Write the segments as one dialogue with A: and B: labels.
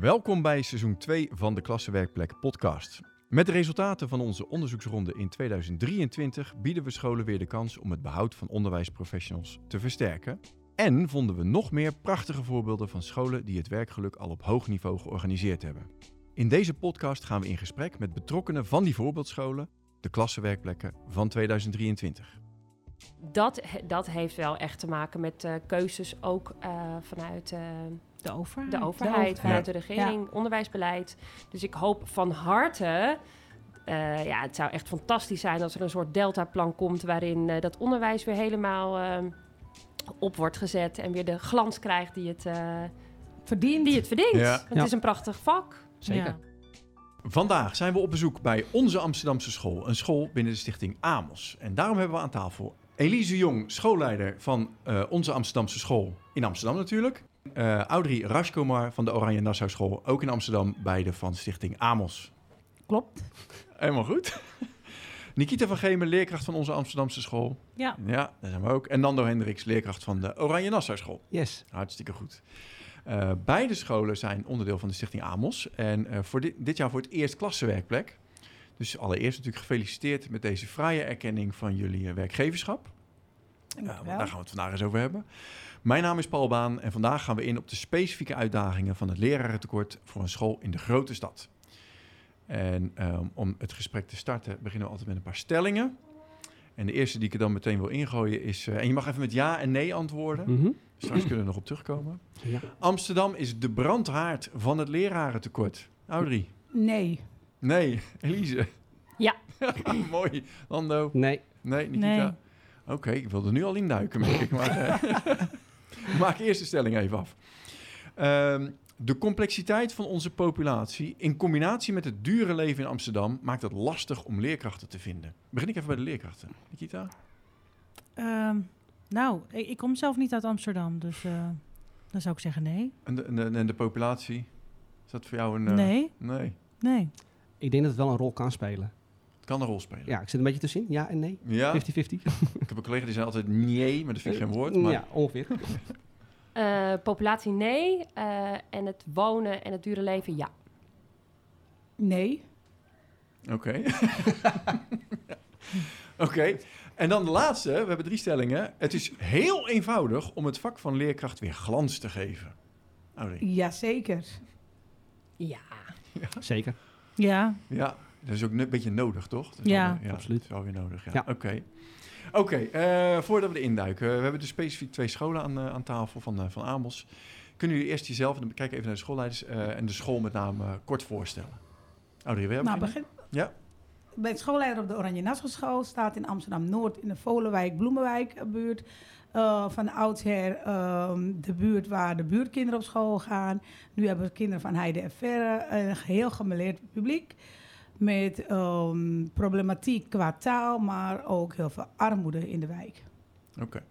A: Welkom bij seizoen 2 van de Klassenwerkplek podcast. Met de resultaten van onze onderzoeksronde in 2023 bieden we scholen weer de kans om het behoud van onderwijsprofessionals te versterken. En vonden we nog meer prachtige voorbeelden van scholen die het werkgeluk al op hoog niveau georganiseerd hebben. In deze podcast gaan we in gesprek met betrokkenen van die voorbeeldscholen, de klassenwerkplekken van 2023.
B: dat, dat heeft wel echt te maken met eh, keuzes ook eh, vanuit eh,
C: De overheid.
B: de overheid, vanuit de regering, onderwijsbeleid. Dus ik hoop van harte. eh, ja, het zou echt fantastisch zijn als er een soort deltaplan komt waarin eh, dat onderwijs weer helemaal eh, op wordt gezet en weer de glans krijgt die het, eh,
C: Verdient.
B: die het verdient.
A: Ja.
B: Want
D: Ja.
B: Het is een prachtig vak.
D: Zeker.
C: Ja.
A: Vandaag zijn we op bezoek bij onze Amsterdamse school, een school binnen de stichting Amos. En daarom hebben we aan tafel Elise Jong, schoolleider van eh, onze Amsterdamse school in Amsterdam natuurlijk. Eh Audrey Rashkomar van de Oranje Nassau School, ook in Amsterdam, beide van stichting Amos.
C: Klopt.
A: Helemaal goed. Nikita van Gemen, leerkracht van onze Amsterdamse school.
C: Ja.
A: Ja, daar zijn we ook. En Nando Hendricks, leerkracht van de Oranje Nassau School.
D: Yes.
A: Hartstikke goed. Eh, beide scholen zijn onderdeel van de Stichting Amos. En eh, voor dit, dit jaar voor het eerst klassenwerkplek. Dus allereerst natuurlijk gefeliciteerd met deze fraaie erkenning van jullie werkgeverschap. Want daar gaan we het vandaag eens over hebben. Mijn naam is Paul Baan en vandaag gaan we in op de specifieke uitdagingen van het lerarentekort voor een school in de grote stad. En ehm, om het gesprek te starten beginnen we altijd met een paar stellingen. En de eerste die ik er dan meteen wil ingooien is... eh, en je mag even met ja en nee antwoorden.
D: Mhm.
A: Straks kunnen we nog op terugkomen.
D: Ja.
A: Amsterdam is de brandhaard van het lerarentekort. Audrey?
C: Nee.
A: Nee. Elise?
B: Ja.
A: Mooi. Lando?
D: Nee.
A: Nee, Nikita?
C: Nee.
A: Oké, ik wilde nu al induiken, merk ik. Maar eh, maak eerst de stelling even af. Ehm, de complexiteit van onze populatie in combinatie met het dure leven in Amsterdam... maakt het lastig om leerkrachten te vinden. Begin ik even bij de leerkrachten. Nikita?
C: Ehm, nou, ik, ik kom zelf niet uit Amsterdam, dus eh, dan zou ik zeggen nee.
A: En de, en de, en de populatie? Is dat voor jou een... eh,
C: Nee,
A: Nee.
C: nee.
D: Ik denk dat het wel een rol kan spelen.
A: Het kan een rol spelen.
D: Ja, ik zit een beetje tussenin. Ja en nee. 50-50.
A: Ja? Ik heb een collega die zei altijd nee, maar dat vind ik geen woord. Maar
D: Ja, ongeveer.
B: Eh, populatie nee. eh, en het wonen en het dure leven ja.
C: Nee.
A: Oké. Oké. En dan de laatste. We hebben drie stellingen. Het is heel eenvoudig om het vak van leerkracht weer glans te geven. Audrey.
C: Jazeker.
B: Ja.
D: Zeker.
C: Ja.
A: Ja, dat is ook een beetje nodig, toch? Dat
C: Ja.
A: wel-
D: Absoluut.
A: Dat is wel weer nodig, ja.
D: Ja.
A: Oké. Oké, eh, voordat we erin duiken. We hebben dus specifiek twee scholen aan, eh, aan tafel van, eh, van Amos. Kunnen jullie eerst jezelf, en dan kijken even naar de schoolleiders... eh, en de school met name eh, kort voorstellen? Audrey, wil jij
E: Nou,
A: beginnen?
E: begin.
A: Ja.
E: Bij het schoolleider op de Oranje Nassau School staat in Amsterdam-Noord in de Volenwijk Bloemenwijk buurt. Eh, van oudsher ehm, de buurt waar de buurtkinderen op school gaan. Nu hebben we kinderen van Heide en Verre, een geheel gemeleerd publiek. Met ehm, problematiek qua taal, maar ook heel veel armoede in de wijk.
A: Oké.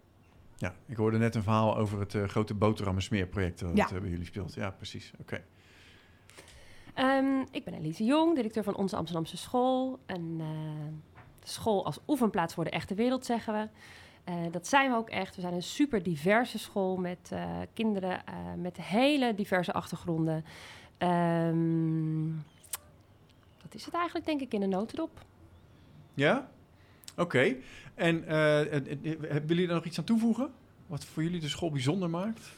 A: Ja, ik hoorde net een verhaal over het eh, grote boterhammen smeerproject dat
E: Ja.
A: eh, bij jullie speelt. Ja, precies. Oké.
B: Ehm, ik ben Elise Jong, directeur van Onze Amsterdamse School. Een eh, school als oefenplaats voor de echte wereld, zeggen we. Eh, dat zijn we ook echt. We zijn een super diverse school met eh, kinderen eh, met hele diverse achtergronden. Ehm, is het eigenlijk, denk ik, in een notendop.
A: Ja? Oké. En willen jullie daar nog iets aan toevoegen? Wat voor jullie de school bijzonder maakt?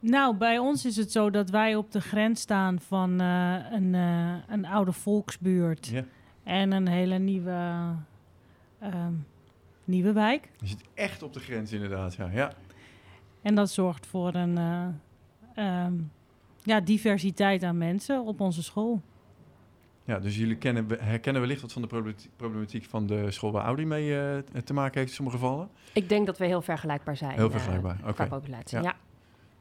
C: Nou, bij ons is het zo dat wij op de grens staan van eh, een, eh, een oude volksbuurt
A: Ja.
C: en een hele nieuwe, ehm, nieuwe wijk.
A: Je zit echt op de grens inderdaad, ja. Ja,
C: En dat zorgt voor een eh, ehm, ja, diversiteit aan mensen op onze school.
A: Ja dus jullie kennen, herkennen wellicht wat van de problematiek- van de school waar Audi mee eh, te maken heeft in sommige gevallen.
B: Ik denk dat we heel vergelijkbaar zijn.
A: Heel
B: eh,
A: vergelijkbaar, oké.
B: Qua populatie,
A: Ja.
B: ja.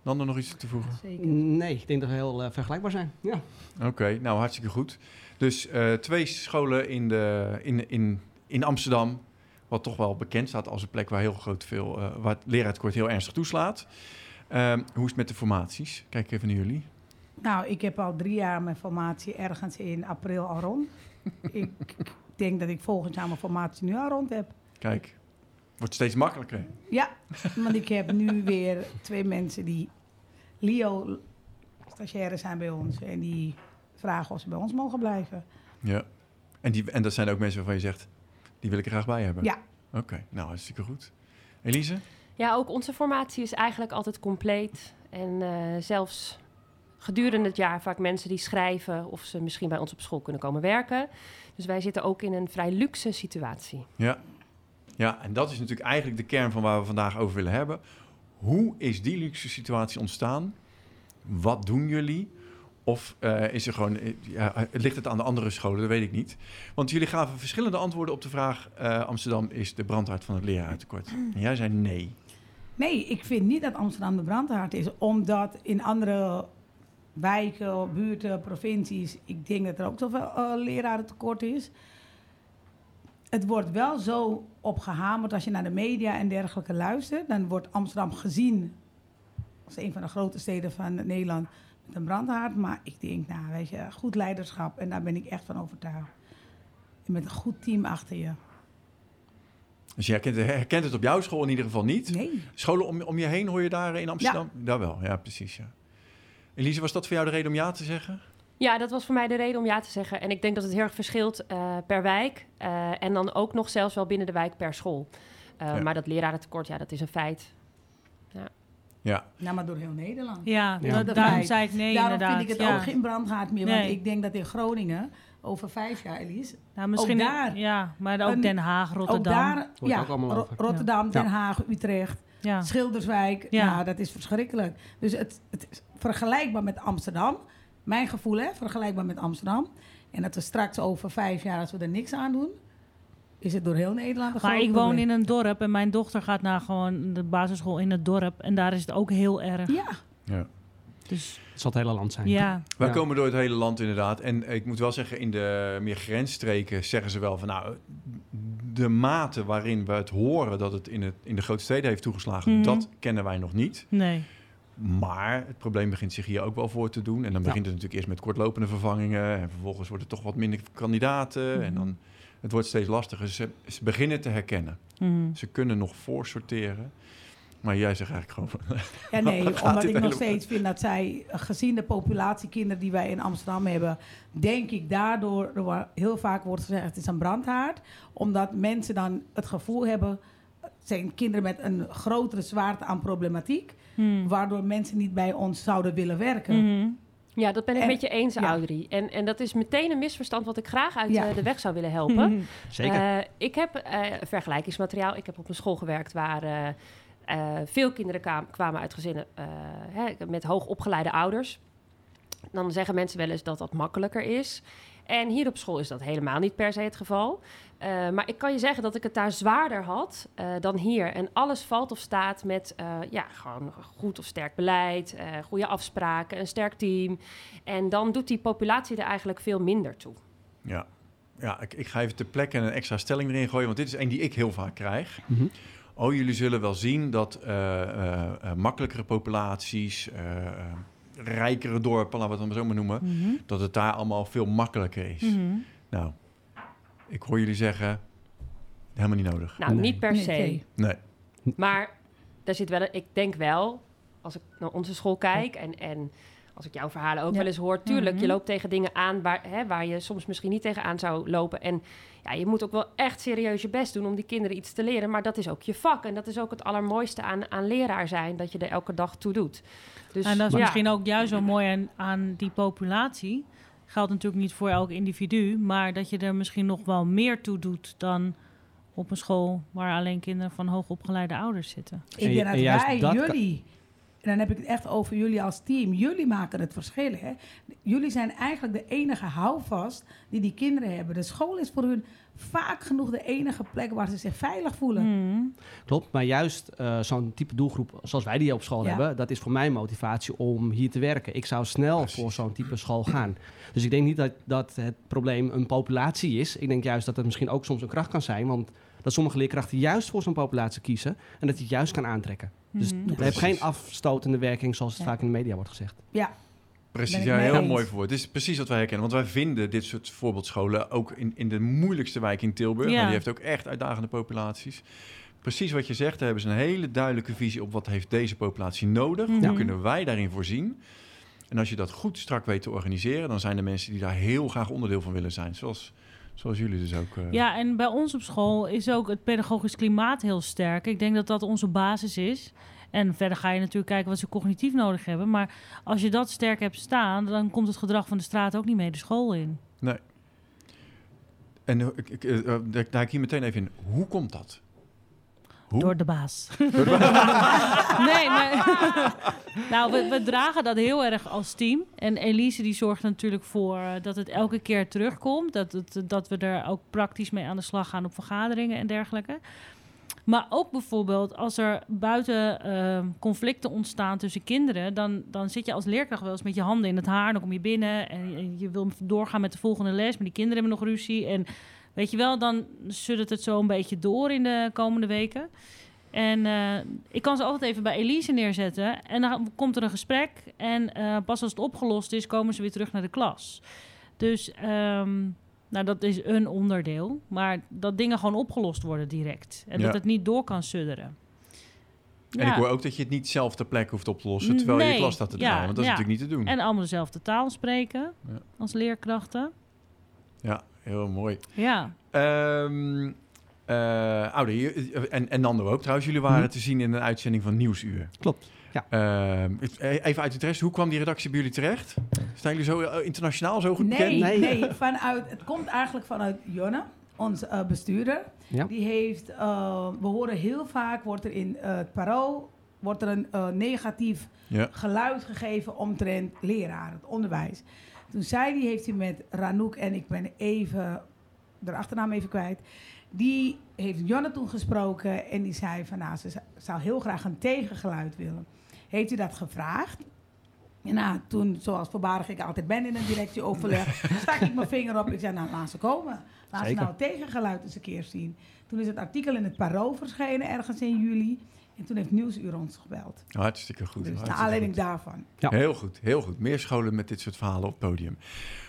A: Dan er nog iets te voegen?
B: Zeker.
D: Nee, ik denk dat we heel eh, vergelijkbaar zijn. Ja.
A: Oké, nou hartstikke goed. Dus eh, twee scholen in, de, in, in, in Amsterdam, wat toch wel bekend staat als een plek waar heel groot veel, eh waar het leraartekort heel ernstig toeslaat. Ehm, hoe is het met de formaties? Kijk even naar jullie.
E: Nou, ik heb al drie jaar mijn formatie ergens in april al rond. ik denk dat ik volgend jaar mijn formatie nu al rond heb.
A: Kijk, wordt steeds makkelijker.
E: Ja, want ik heb nu weer twee mensen die Leo stagiaires zijn bij ons en die vragen of ze bij ons mogen blijven.
A: Ja. En, die, en dat zijn ook mensen waarvan je zegt, die wil ik er graag bij hebben?
E: Ja.
A: Oké, nou hartstikke goed. Elise?
B: Ja, ook onze formatie is eigenlijk altijd compleet. En eh, zelfs gedurende het jaar vaak mensen die schrijven of ze misschien bij ons op school kunnen komen werken. Dus wij zitten ook in een vrij luxe situatie.
A: Ja. Ja, en dat is natuurlijk eigenlijk de kern van waar we vandaag over willen hebben. Hoe is die luxe situatie ontstaan? Wat doen jullie? Of eh, is er gewoon, eh, ja, ligt het aan de andere scholen? Dat weet ik niet. Want jullie gaven verschillende antwoorden op de vraag: eh, Amsterdam is de brandhaard van het leraartekort. En jij zei nee.
E: Nee, ik vind niet dat Amsterdam de brandhaard is, omdat in andere wijken, buurten, provincies, ik denk dat er ook zoveel uh, leraren tekort is. Het wordt wel zo opgehamerd als je naar de media en dergelijke luistert. Dan wordt Amsterdam gezien als een van de grote steden van Nederland met een brandhaard. Maar ik denk, nou weet je, goed leiderschap en daar ben ik echt van overtuigd. En met een goed team achter je.
A: Dus je herkent, herkent het op jouw school in ieder geval niet?
E: Nee.
A: Scholen om, om je heen hoor je daar in Amsterdam? Ja. Daar wel, ja precies. Ja. Elise, was dat voor jou de reden om ja te zeggen?
B: Ja, dat was voor mij de reden om ja te zeggen. En ik denk dat het heel erg verschilt uh, per wijk. Uh, en dan ook nog zelfs wel binnen de wijk per school. Uh, ja. Maar dat lerarentekort, ja, dat is een feit. Ja.
A: Ja.
E: Nou, maar door heel Nederland.
C: Ja, ja. Dat, daarom zei ik nee
E: Daarom
C: inderdaad.
E: vind ik het
C: ja.
E: ook geen brandhaard meer.
C: Nee.
E: Want ik denk dat in Groningen, over vijf jaar, Elise...
C: Nou, misschien
E: ook daar.
C: Ja, maar ook
E: een,
C: Den Haag, Rotterdam.
E: Ook daar,
D: Wordt
E: ja,
D: ook.
E: Rotterdam,
D: Ja.
E: Den. Haag, Utrecht,
C: Ja.
E: Schilderswijk.
C: Ja.
E: Nou, dat is verschrikkelijk. Dus het, het is vergelijkbaar met Amsterdam. Mijn gevoel, hè, vergelijkbaar met Amsterdam. En dat we straks over vijf jaar, als we er niks aan doen... is het door heel Nederland
C: Maar ik woon in een dorp en mijn dochter gaat naar gewoon de basisschool in het dorp. En daar is het ook heel erg.
E: Ja,
A: ja.
C: Dus
D: Het zal het hele land zijn.
C: ja,
A: Wij
D: Ja.
A: komen door het hele land inderdaad. En ik moet wel zeggen, in de meer grensstreken zeggen ze wel van... nou, de mate waarin we het horen dat het in, het, in de grote steden heeft toegeslagen...
C: Mhm.
A: dat kennen wij nog niet.
C: nee.
A: Maar het probleem begint zich hier ook wel voor te doen. En dan
D: Ja.
A: begint het natuurlijk eerst met kortlopende vervangingen. En vervolgens worden er toch wat minder kandidaten. En dan, het wordt steeds lastiger. Ze, ze beginnen te herkennen.
C: Mhm.
A: Ze kunnen nog voorsorteren. Maar jij zegt eigenlijk gewoon...
E: Ja, nee, omdat ik nog
A: helemaal-
E: steeds vind dat zij, gezien de populatie kinderen die wij in Amsterdam hebben, denk ik daardoor, heel vaak wordt gezegd het is een brandhaard. Omdat mensen dan het gevoel hebben, het zijn kinderen met een grotere zwaarte aan problematiek,
C: Mhm.
E: waardoor mensen niet bij ons zouden willen werken.
C: Mhm.
B: Ja, dat ben ik
E: En-
B: met je eens,
E: ja.
B: Audrey. En, en dat is meteen een misverstand wat ik graag uit
E: Ja.
B: eh, de weg zou willen helpen.
D: Zeker.
B: Eh, ik heb eh, vergelijkingsmateriaal. Ik heb op een school gewerkt waar eh, veel kinderen kwam- kwamen uit gezinnen eh, hè, met hoogopgeleide ouders. Dan zeggen mensen wel eens dat dat makkelijker is. En hier op school is dat helemaal niet per se het geval. Eh, maar ik kan je zeggen dat ik het daar zwaarder had eh, dan hier. En alles valt of staat met eh, ja, gewoon goed of sterk beleid, eh, goede afspraken, een sterk team. En dan doet die populatie er eigenlijk veel minder toe.
A: Ja, ja ik, ik ga even ter plekke een extra stelling erin gooien. Want dit is een die ik heel vaak krijg.
D: Mhm.
A: Oh, jullie zullen wel zien dat eh, eh, eh, makkelijkere populaties, eh, eh, rijkere dorpen, laten we het dan zo maar noemen,
C: Mhm.
A: dat het daar allemaal veel makkelijker is.
C: Mhm.
A: Nou, ik hoor jullie zeggen, helemaal niet nodig.
B: Nou,
D: Nee.
B: niet per se.
E: nee.
A: Nee.
B: Maar daar zit wel, een- ik denk wel, als ik naar onze school kijk en, en als ik jouw verhalen ook
E: Ja.
B: wel eens hoor, tuurlijk,
C: Mhm.
B: je loopt tegen dingen aan waar, hè, waar je soms misschien niet tegenaan zou lopen. En ja, je moet ook wel echt serieus je best doen om die kinderen iets te leren. Maar dat is ook je vak en dat is ook het allermooiste aan, aan leraar zijn, dat je er elke dag toe doet. Dus,
C: En dat is
B: ja.
C: misschien ook juist wel mooi aan, aan die populatie. Geldt natuurlijk niet voor elk individu, maar dat je er misschien nog wel meer toe doet dan op een school waar alleen kinderen van hoogopgeleide ouders zitten.
E: Ik
D: En je-
E: denk dat
D: en juist
E: wij,
D: dat kan-
E: jullie, en dan heb ik het echt over jullie als team, jullie maken het verschil. Hè? Jullie zijn eigenlijk de enige houvast die die kinderen hebben. De school is voor hun vaak genoeg de enige plek waar ze zich veilig voelen.
C: Mhm.
D: Klopt, maar juist eh, zo'n type doelgroep zoals wij die op school
E: Ja.
D: hebben, dat is voor mij motivatie om hier te werken. Ik zou snel
A: Precies.
D: voor zo'n type school gaan. Dus ik denk niet dat, dat het probleem een populatie is. Ik denk juist dat het misschien ook soms een kracht kan zijn, want dat sommige leerkrachten juist voor zo'n populatie kiezen en dat je het juist kan aantrekken. Dus
C: Mhm.
D: het heeft geen afstotende werking zoals het
E: Ja.
D: vaak in de media wordt gezegd.
E: Ja,
A: Precies, ja, heel mooi voor. Het is precies wat wij herkennen. Want wij vinden dit soort voorbeeldscholen ook in, in de moeilijkste wijk in Tilburg.
C: Ja.
A: En die heeft ook echt uitdagende populaties. Precies wat je zegt, daar hebben ze een hele duidelijke visie op wat heeft deze populatie nodig.
C: Mhm.
A: Hoe kunnen wij daarin voorzien? En als je dat goed strak weet te organiseren, dan zijn er mensen die daar heel graag onderdeel van willen zijn. Zoals, zoals jullie dus ook. eh.
C: Ja, en bij ons op school is ook het pedagogisch klimaat heel sterk. Ik denk dat dat onze basis is. En verder ga je natuurlijk kijken wat ze cognitief nodig hebben. Maar als je dat sterk hebt staan, dan komt het gedrag van de straat ook niet mee de school in.
A: En eh, ik, ik, eh, daar daar ik hier meteen even in. Hoe komt dat? Hoe?
C: Door de baas. nee, nee. nou, we, we dragen dat heel erg als team. En Elise die zorgt natuurlijk voor eh, dat het elke keer terugkomt. Dat, het, dat we er ook praktisch mee aan de slag gaan op vergaderingen en dergelijke. Maar ook bijvoorbeeld als er buiten eh, conflicten ontstaan tussen kinderen, dan, dan zit je als leerkracht wel eens met je handen in het haar. Dan kom je binnen en je, je wil doorgaan met de volgende les, maar die kinderen hebben nog ruzie. En weet je wel, dan suddert het zo een beetje door in de komende weken. En eh, ik kan ze altijd even bij Elise neerzetten. En dan komt er een gesprek. En eh, pas als het opgelost is, komen ze weer terug naar de klas. Dus ehm, nou, dat is een onderdeel. Maar dat dingen gewoon opgelost worden direct. En
A: Ja.
C: dat het niet door kan sudderen.
A: En ik hoor ook dat je het niet zelf ter plekke hoeft op te lossen, terwijl je de
C: Nee,
A: klas staat te
C: ja,
A: draaien. Want dat is
C: ja.
A: natuurlijk niet te doen.
C: En allemaal dezelfde taal spreken
A: Ja.
C: als leerkrachten.
A: Ja, heel mooi.
C: Ja.
A: Ehm eh, Oude, en, en Nando ook trouwens. Jullie waren
D: Mhm.
A: te zien in een uitzending van Nieuwsuur.
D: Klopt, ja.
A: Ehm, even uit interesse, hoe kwam die redactie bij jullie terecht? Zijn jullie zo eh, internationaal zo goed
E: Nee,
A: bekend?
D: Nee.
E: nee. vanuit, het komt eigenlijk vanuit Jonne, onze eh, bestuurder.
D: Ja.
E: Die heeft, eh, we horen heel vaak, wordt er in het parool wordt er een negatief
A: Ja.
E: geluid gegeven omtrent leraar, het onderwijs. Toen zei die, heeft hij met Ranouk en ik ben even, de achternaam even kwijt. Die heeft Jonne toen gesproken en die zei van nou, ze zou heel graag een tegengeluid willen. Heeft hij dat gevraagd? En nou, toen, zoals voorbarig ik altijd ben in een directieoverleg, stak ik mijn vinger op. Ik zei, nou, laat ze komen. Laat ze nou het tegengeluid eens een keer zien. Toen is het artikel in het Parool verschenen, ergens in juli. En toen heeft Nieuwsuur ons gebeld.
A: Hartstikke goed.
E: Dus naar
A: hartstikke
E: aanleiding
A: goed.
E: daarvan.
D: Ja.
A: Heel goed, heel goed. Meer scholen met dit soort verhalen op het podium.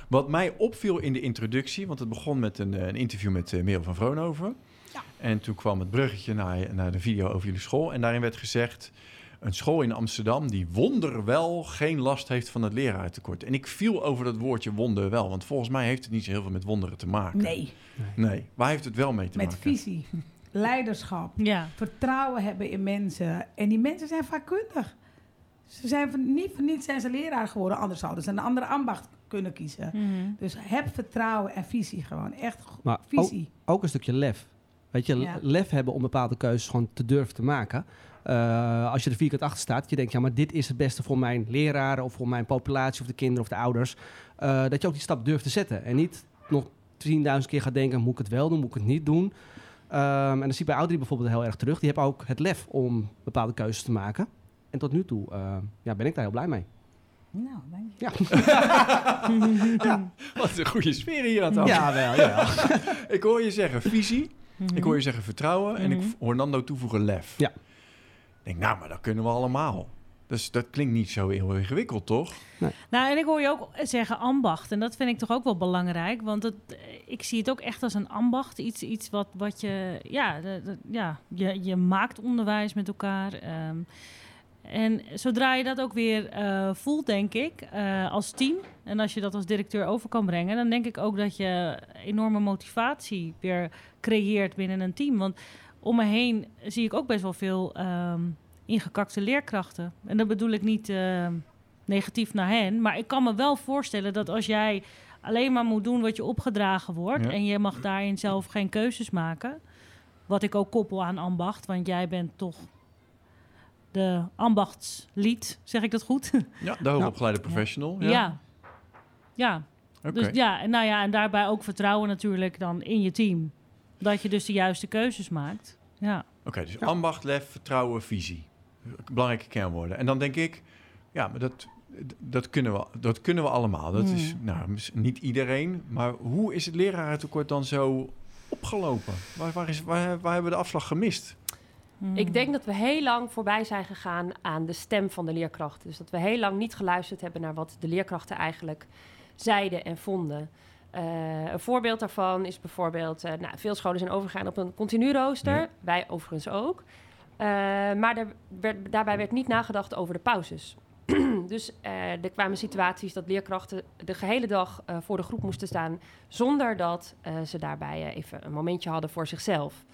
A: Wat mij opviel in de introductie, want het begon met een, eh, een interview met uh, Merel van Vroonhoven.
E: Ja.
A: En toen kwam het bruggetje naar, naar de video over jullie school. En daarin werd gezegd, een school in Amsterdam die wonderwel geen last heeft van het leraartekort. En ik viel over dat woordje wonderwel, want volgens mij heeft het niet zo heel veel met wonderen te maken.
E: Nee,
A: Nee, waar heeft het wel mee te
E: met
A: maken?
E: visie, leiderschap,
C: Ja.
E: vertrouwen hebben in mensen. En die mensen zijn vakkundig. Ze zijn van, niet voor niets zijn ze leraar geworden, anders zouden ze een andere ambacht kunnen kiezen.
C: Mhm.
E: Dus heb vertrouwen en visie gewoon. Echt
D: Maar
E: visie.
D: ook een stukje lef. Weet je,
E: Ja.
D: lef hebben om bepaalde keuzes gewoon te durven te maken. Eh, als je er vierkant achter staat, je denkt, ja, maar dit is het beste voor mijn leraren of voor mijn populatie of de kinderen of de ouders. Eh, dat je ook die stap durft te zetten. En niet nog 10.000 keer gaat denken, moet ik het wel doen, moet ik het niet doen. Ehm, en dan zie ik bij Audrey bijvoorbeeld heel erg terug. Die hebben ook het lef om bepaalde keuzes te maken. En tot nu toe eh, ja, ben ik daar heel blij mee.
E: Nou, dank je.
A: Wat een goede sfeer hier aan tafel.
D: Ja, wel, ja.
A: Ik hoor je zeggen visie,
C: Mhm.
A: ik hoor je zeggen vertrouwen en ik
C: Mhm.
A: hoor Nando toevoegen lef.
D: Ja.
A: Ik denk, nou, maar dat kunnen we allemaal. Dus dat klinkt niet zo heel ingewikkeld, toch?
C: Nou, en ik hoor je ook zeggen ambacht. En dat vind ik toch ook wel belangrijk. Want het, ik zie het ook echt als een ambacht. Iets, iets wat, wat je... Ja, de- de- ja je, je maakt onderwijs met elkaar. ehm. en zodra je dat ook weer eh, voelt, denk ik, eh, als team... en als je dat als directeur over kan brengen... dan denk ik ook dat je enorme motivatie weer creëert binnen een team. Want om me heen zie ik ook best wel veel ehm, ingekakte leerkrachten. En dat bedoel ik niet... ehm, negatief naar hen. Maar ik kan me wel voorstellen dat als jij alleen maar moet doen wat je opgedragen wordt...
A: Ja.
C: en je mag daarin zelf geen keuzes maken... wat ik ook koppel aan ambacht, want jij bent toch de ambachtslied, zeg ik dat goed?
A: Ja, de hoogopgeleide professional. Ja.
C: ja. Ja, dus ja, en nou ja, en daarbij ook vertrouwen natuurlijk dan in je team. Dat je dus de juiste keuzes maakt. Ja.
A: Oké, dus ambacht, lef, vertrouwen, visie. Belangrijke kernwoorden. En dan denk ik, ja, maar dat, dat, kunnen, we, dat kunnen we allemaal. Dat is
C: Hmm.
A: nou, niet iedereen. Maar hoe is het lerarentekort dan zo opgelopen? Waar, waar, is, waar, waar hebben we de afslag gemist?
C: Hmm.
B: Ik denk dat we heel lang voorbij zijn gegaan aan de stem van de leerkrachten. Dus dat we heel lang niet geluisterd hebben naar wat de leerkrachten eigenlijk zeiden en vonden. Eh, een voorbeeld daarvan is bijvoorbeeld... eh, nou, veel scholen zijn overgegaan op een continu rooster.
A: Ja.
B: Wij overigens ook. Eh, maar er werd, daarbij werd niet nagedacht over de pauzes. dus eh, er kwamen situaties dat leerkrachten de gehele dag eh, voor de groep moesten staan, zonder dat ze daarbij even een momentje hadden voor zichzelf.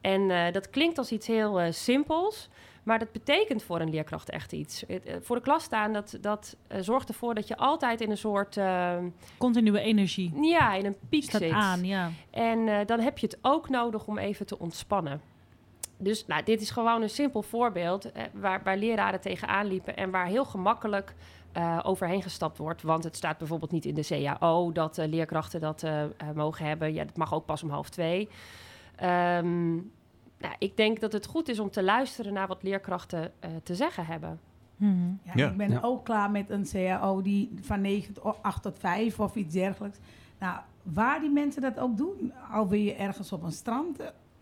B: En dat klinkt als iets heel simpels, maar dat betekent voor een leerkracht echt iets. Voor de klas staan, dat, dat zorgt ervoor dat je altijd in een soort, eh,
C: Continue energie.
B: ja, in een piek
C: Staat
B: zit.
C: aan, ja.
B: En dan heb je het ook nodig om even te ontspannen. Dus nou, dit is gewoon een simpel voorbeeld eh, waar, waar leraren tegenaan liepen en waar heel gemakkelijk eh, overheen gestapt wordt. Want het staat bijvoorbeeld niet in de CAO dat eh, leerkrachten dat eh, mogen hebben. Ja, dat mag ook pas om half twee. Ehm, nou, ik denk dat het goed is om te luisteren naar wat leerkrachten eh, te zeggen hebben.
C: Mhm.
E: Ja,
A: Ja.
E: Ik ben
D: Ja.
E: ook klaar met een CAO die van 9 tot 8 tot 5 of iets dergelijks. Nou, waar die mensen dat ook doen, al wil je ergens op een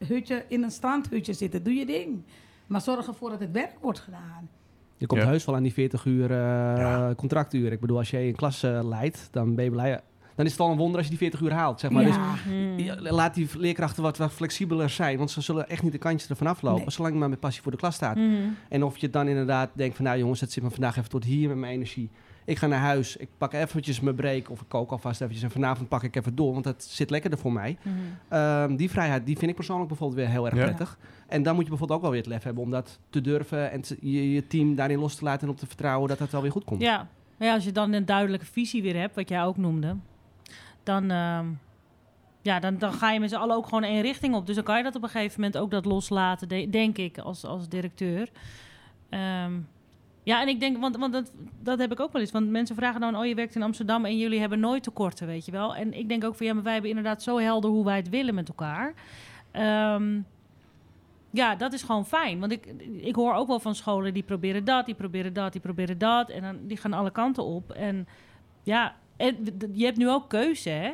E: strandhutje, in een strandhutje zitten, doe je ding. Maar zorg ervoor dat het werk wordt gedaan.
D: Je komt
A: Ja.
D: heus wel aan die 40 uur eh,
A: Ja.
D: contractuur. Ik bedoel, als je een klas eh, leidt, dan ben je blij. Dan is het al een wonder als je die 40 uur haalt, zeg maar. Dus
E: ja.
D: Ja, laat die leerkrachten wat, wat flexibeler zijn. Want ze zullen echt niet de kantjes ervan aflopen.
E: Nee.
D: Zolang je maar met passie voor de klas staat.
C: Mhm.
D: En of je dan inderdaad denkt van... Nou jongens, het zit me vandaag even tot hier met mijn energie. Ik ga naar huis. Ik pak eventjes mijn break. Of ik kook alvast eventjes. En vanavond pak ik even door. Want dat zit lekkerder voor mij.
C: Mhm.
D: Ehm, die vrijheid die vind ik persoonlijk bijvoorbeeld weer heel erg
A: Ja.
D: prettig. En dan moet je bijvoorbeeld ook wel weer het lef hebben... om dat te durven. En te- je, je team daarin los te laten. En op te vertrouwen dat het wel weer goed komt.
C: Ja. Maar ja, als je dan een duidelijke visie weer hebt, wat jij ook noemde, dan, ehm, ja, dan, dan ga je met z'n allen ook gewoon één richting op. Dus dan kan je dat op een gegeven moment ook dat loslaten, de- denk ik, als, als directeur. Ehm, ja, en ik denk, want, want dat, dat heb ik ook wel eens. Want mensen vragen dan, oh, je werkt in Amsterdam en jullie hebben nooit tekorten, weet je wel. En ik denk ook van, ja, maar wij hebben inderdaad zo helder hoe wij het willen met elkaar. Ehm, ja, dat is gewoon fijn. Want ik, ik hoor ook wel van scholen die proberen dat, die proberen dat, die proberen dat. En dan, die gaan alle kanten op. En ja, en je hebt nu ook keuze, hè?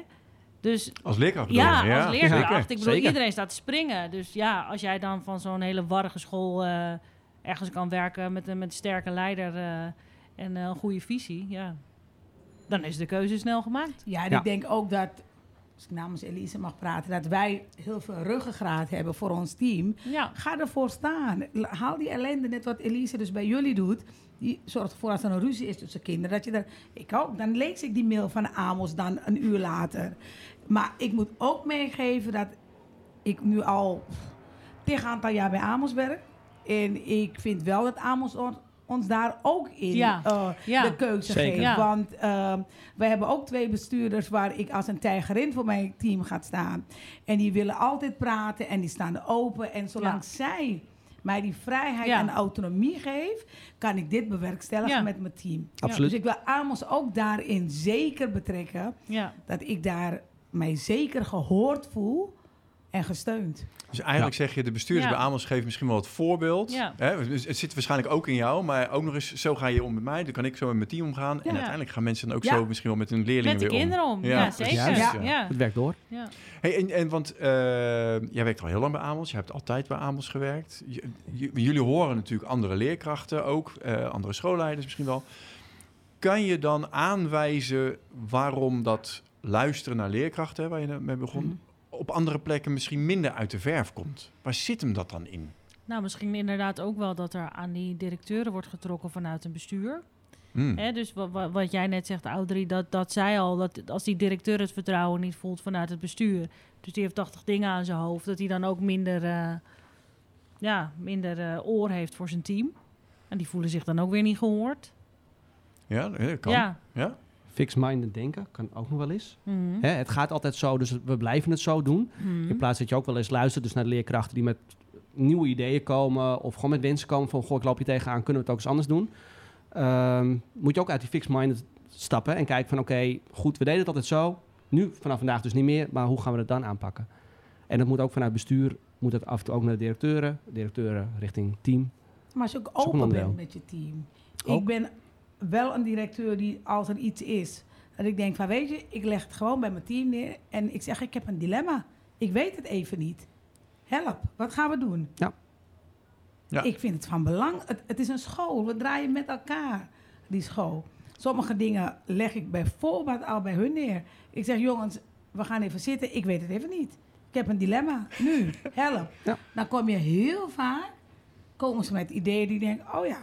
C: Dus
A: Als leerkracht
C: ja,
A: je?
C: als leerkracht. Ik bedoel,
D: zeker.
C: iedereen staat te springen. Dus ja, als jij dan van zo'n hele warrige school eh, ergens kan werken met een, met een sterke leider eh, en eh, een goede visie, ja, dan is de keuze snel gemaakt.
E: Ja, en
D: Ja.
E: ik denk ook dat, als ik namens Elise mag praten, dat wij heel veel ruggengraat hebben voor ons team.
C: Ja,
E: Ga ervoor staan. Haal die ellende, net wat Elise dus bij jullie doet. Die zorgt ervoor als er een ruzie is tussen kinderen. Dat je er, ik ook, dan lees ik die mail van Amos dan een uur later. Maar ik moet ook meegeven dat ik nu al tegen een aantal jaar bij Amos werk. En ik vind wel dat Amos on- ons daar ook in
C: Ja.
E: eh,
C: Ja.
E: de keuze
D: Zeker.
E: geeft.
C: Ja.
E: Want ehm we hebben ook twee bestuurders waar ik als een tijgerin voor mijn team ga staan. En die willen altijd praten en die staan open. En zolang
C: Ja.
E: zij mij die vrijheid
C: Ja.
E: en autonomie geeft, kan ik dit bewerkstelligen
C: Ja.
E: met mijn team.
D: Absoluut.
E: Dus ik wil Amos ook daarin zeker betrekken.
C: ja.
E: Dat ik daar mij zeker gehoord voel en gesteund.
A: Dus eigenlijk zeg je, de bestuurders
C: Ja.
A: bij Amos geven misschien wel het voorbeeld.
C: Ja.
A: Hè? Het zit waarschijnlijk ook in jou, maar ook nog eens, zo ga je om met mij, dan kan ik zo met mijn team omgaan. En uiteindelijk gaan mensen dan ook
E: Ja.
A: zo misschien wel met hun leerlingen
C: Met de
A: weer
C: kinderen om.
A: Ja,
C: zeker.
D: ja.
C: Ja.
D: Het werkt door.
C: Ja.
A: Hey, en, en want eh, jij werkt al heel lang bij Amos, je hebt altijd bij Amos gewerkt. J- j- jullie horen natuurlijk andere leerkrachten ook, eh, andere schoolleiders misschien wel. Kan je dan aanwijzen waarom dat luisteren naar leerkrachten, hè, waar je net mee begon,
E: Mhm.
A: Op andere plekken misschien minder uit de verf komt? Waar zit hem dat dan in?
C: Nou, misschien inderdaad ook wel dat er aan die directeuren wordt getrokken vanuit een bestuur.
A: Hmm.
C: Hè, dus wa- wa- wat jij net zegt, Audrey, dat, dat zij al, dat als die directeur het vertrouwen niet voelt vanuit het bestuur, dus die heeft 80 dingen aan zijn hoofd, dat hij dan ook minder, eh, ja, minder eh, oor heeft voor zijn team. En die voelen zich dan ook weer niet gehoord.
A: Ja, dat kan.
C: Ja.
A: Ja?
D: Fixed-minded denken kan ook nog wel eens.
C: Mhm.
D: Hè, het gaat altijd zo, dus we blijven het zo doen.
C: Mhm.
D: In plaats dat je ook wel eens luistert dus naar de leerkrachten die met nieuwe ideeën komen of gewoon met wensen komen van goh, ik loop je tegenaan, kunnen we het ook eens anders doen. Ehm, moet je ook uit die fixed minded stappen en kijken van oké, goed, we deden het altijd zo. Nu vanaf vandaag dus niet meer, maar hoe gaan we het dan aanpakken? En dat moet ook vanuit bestuur, moet het af en toe ook naar de directeuren, directeuren richting team.
E: Maar als je ook open bent met je team.
D: Ook.
E: Ik ben wel een directeur die als er iets is, dat ik denk van weet je, ik leg het gewoon bij mijn team neer en ik zeg ik heb een dilemma. Ik weet het even niet. Help, wat gaan we doen?
D: Ja.
A: Ja.
E: Ik vind het van belang. Het, het is een school, we draaien met elkaar die school. Sommige dingen leg ik bijvoorbeeld al bij hun neer. Ik zeg jongens, we gaan even zitten, ik weet het even niet. Ik heb een dilemma, nu, help.
D: Ja.
E: Dan kom je heel vaak, komen ze met ideeën die denken, oh ja,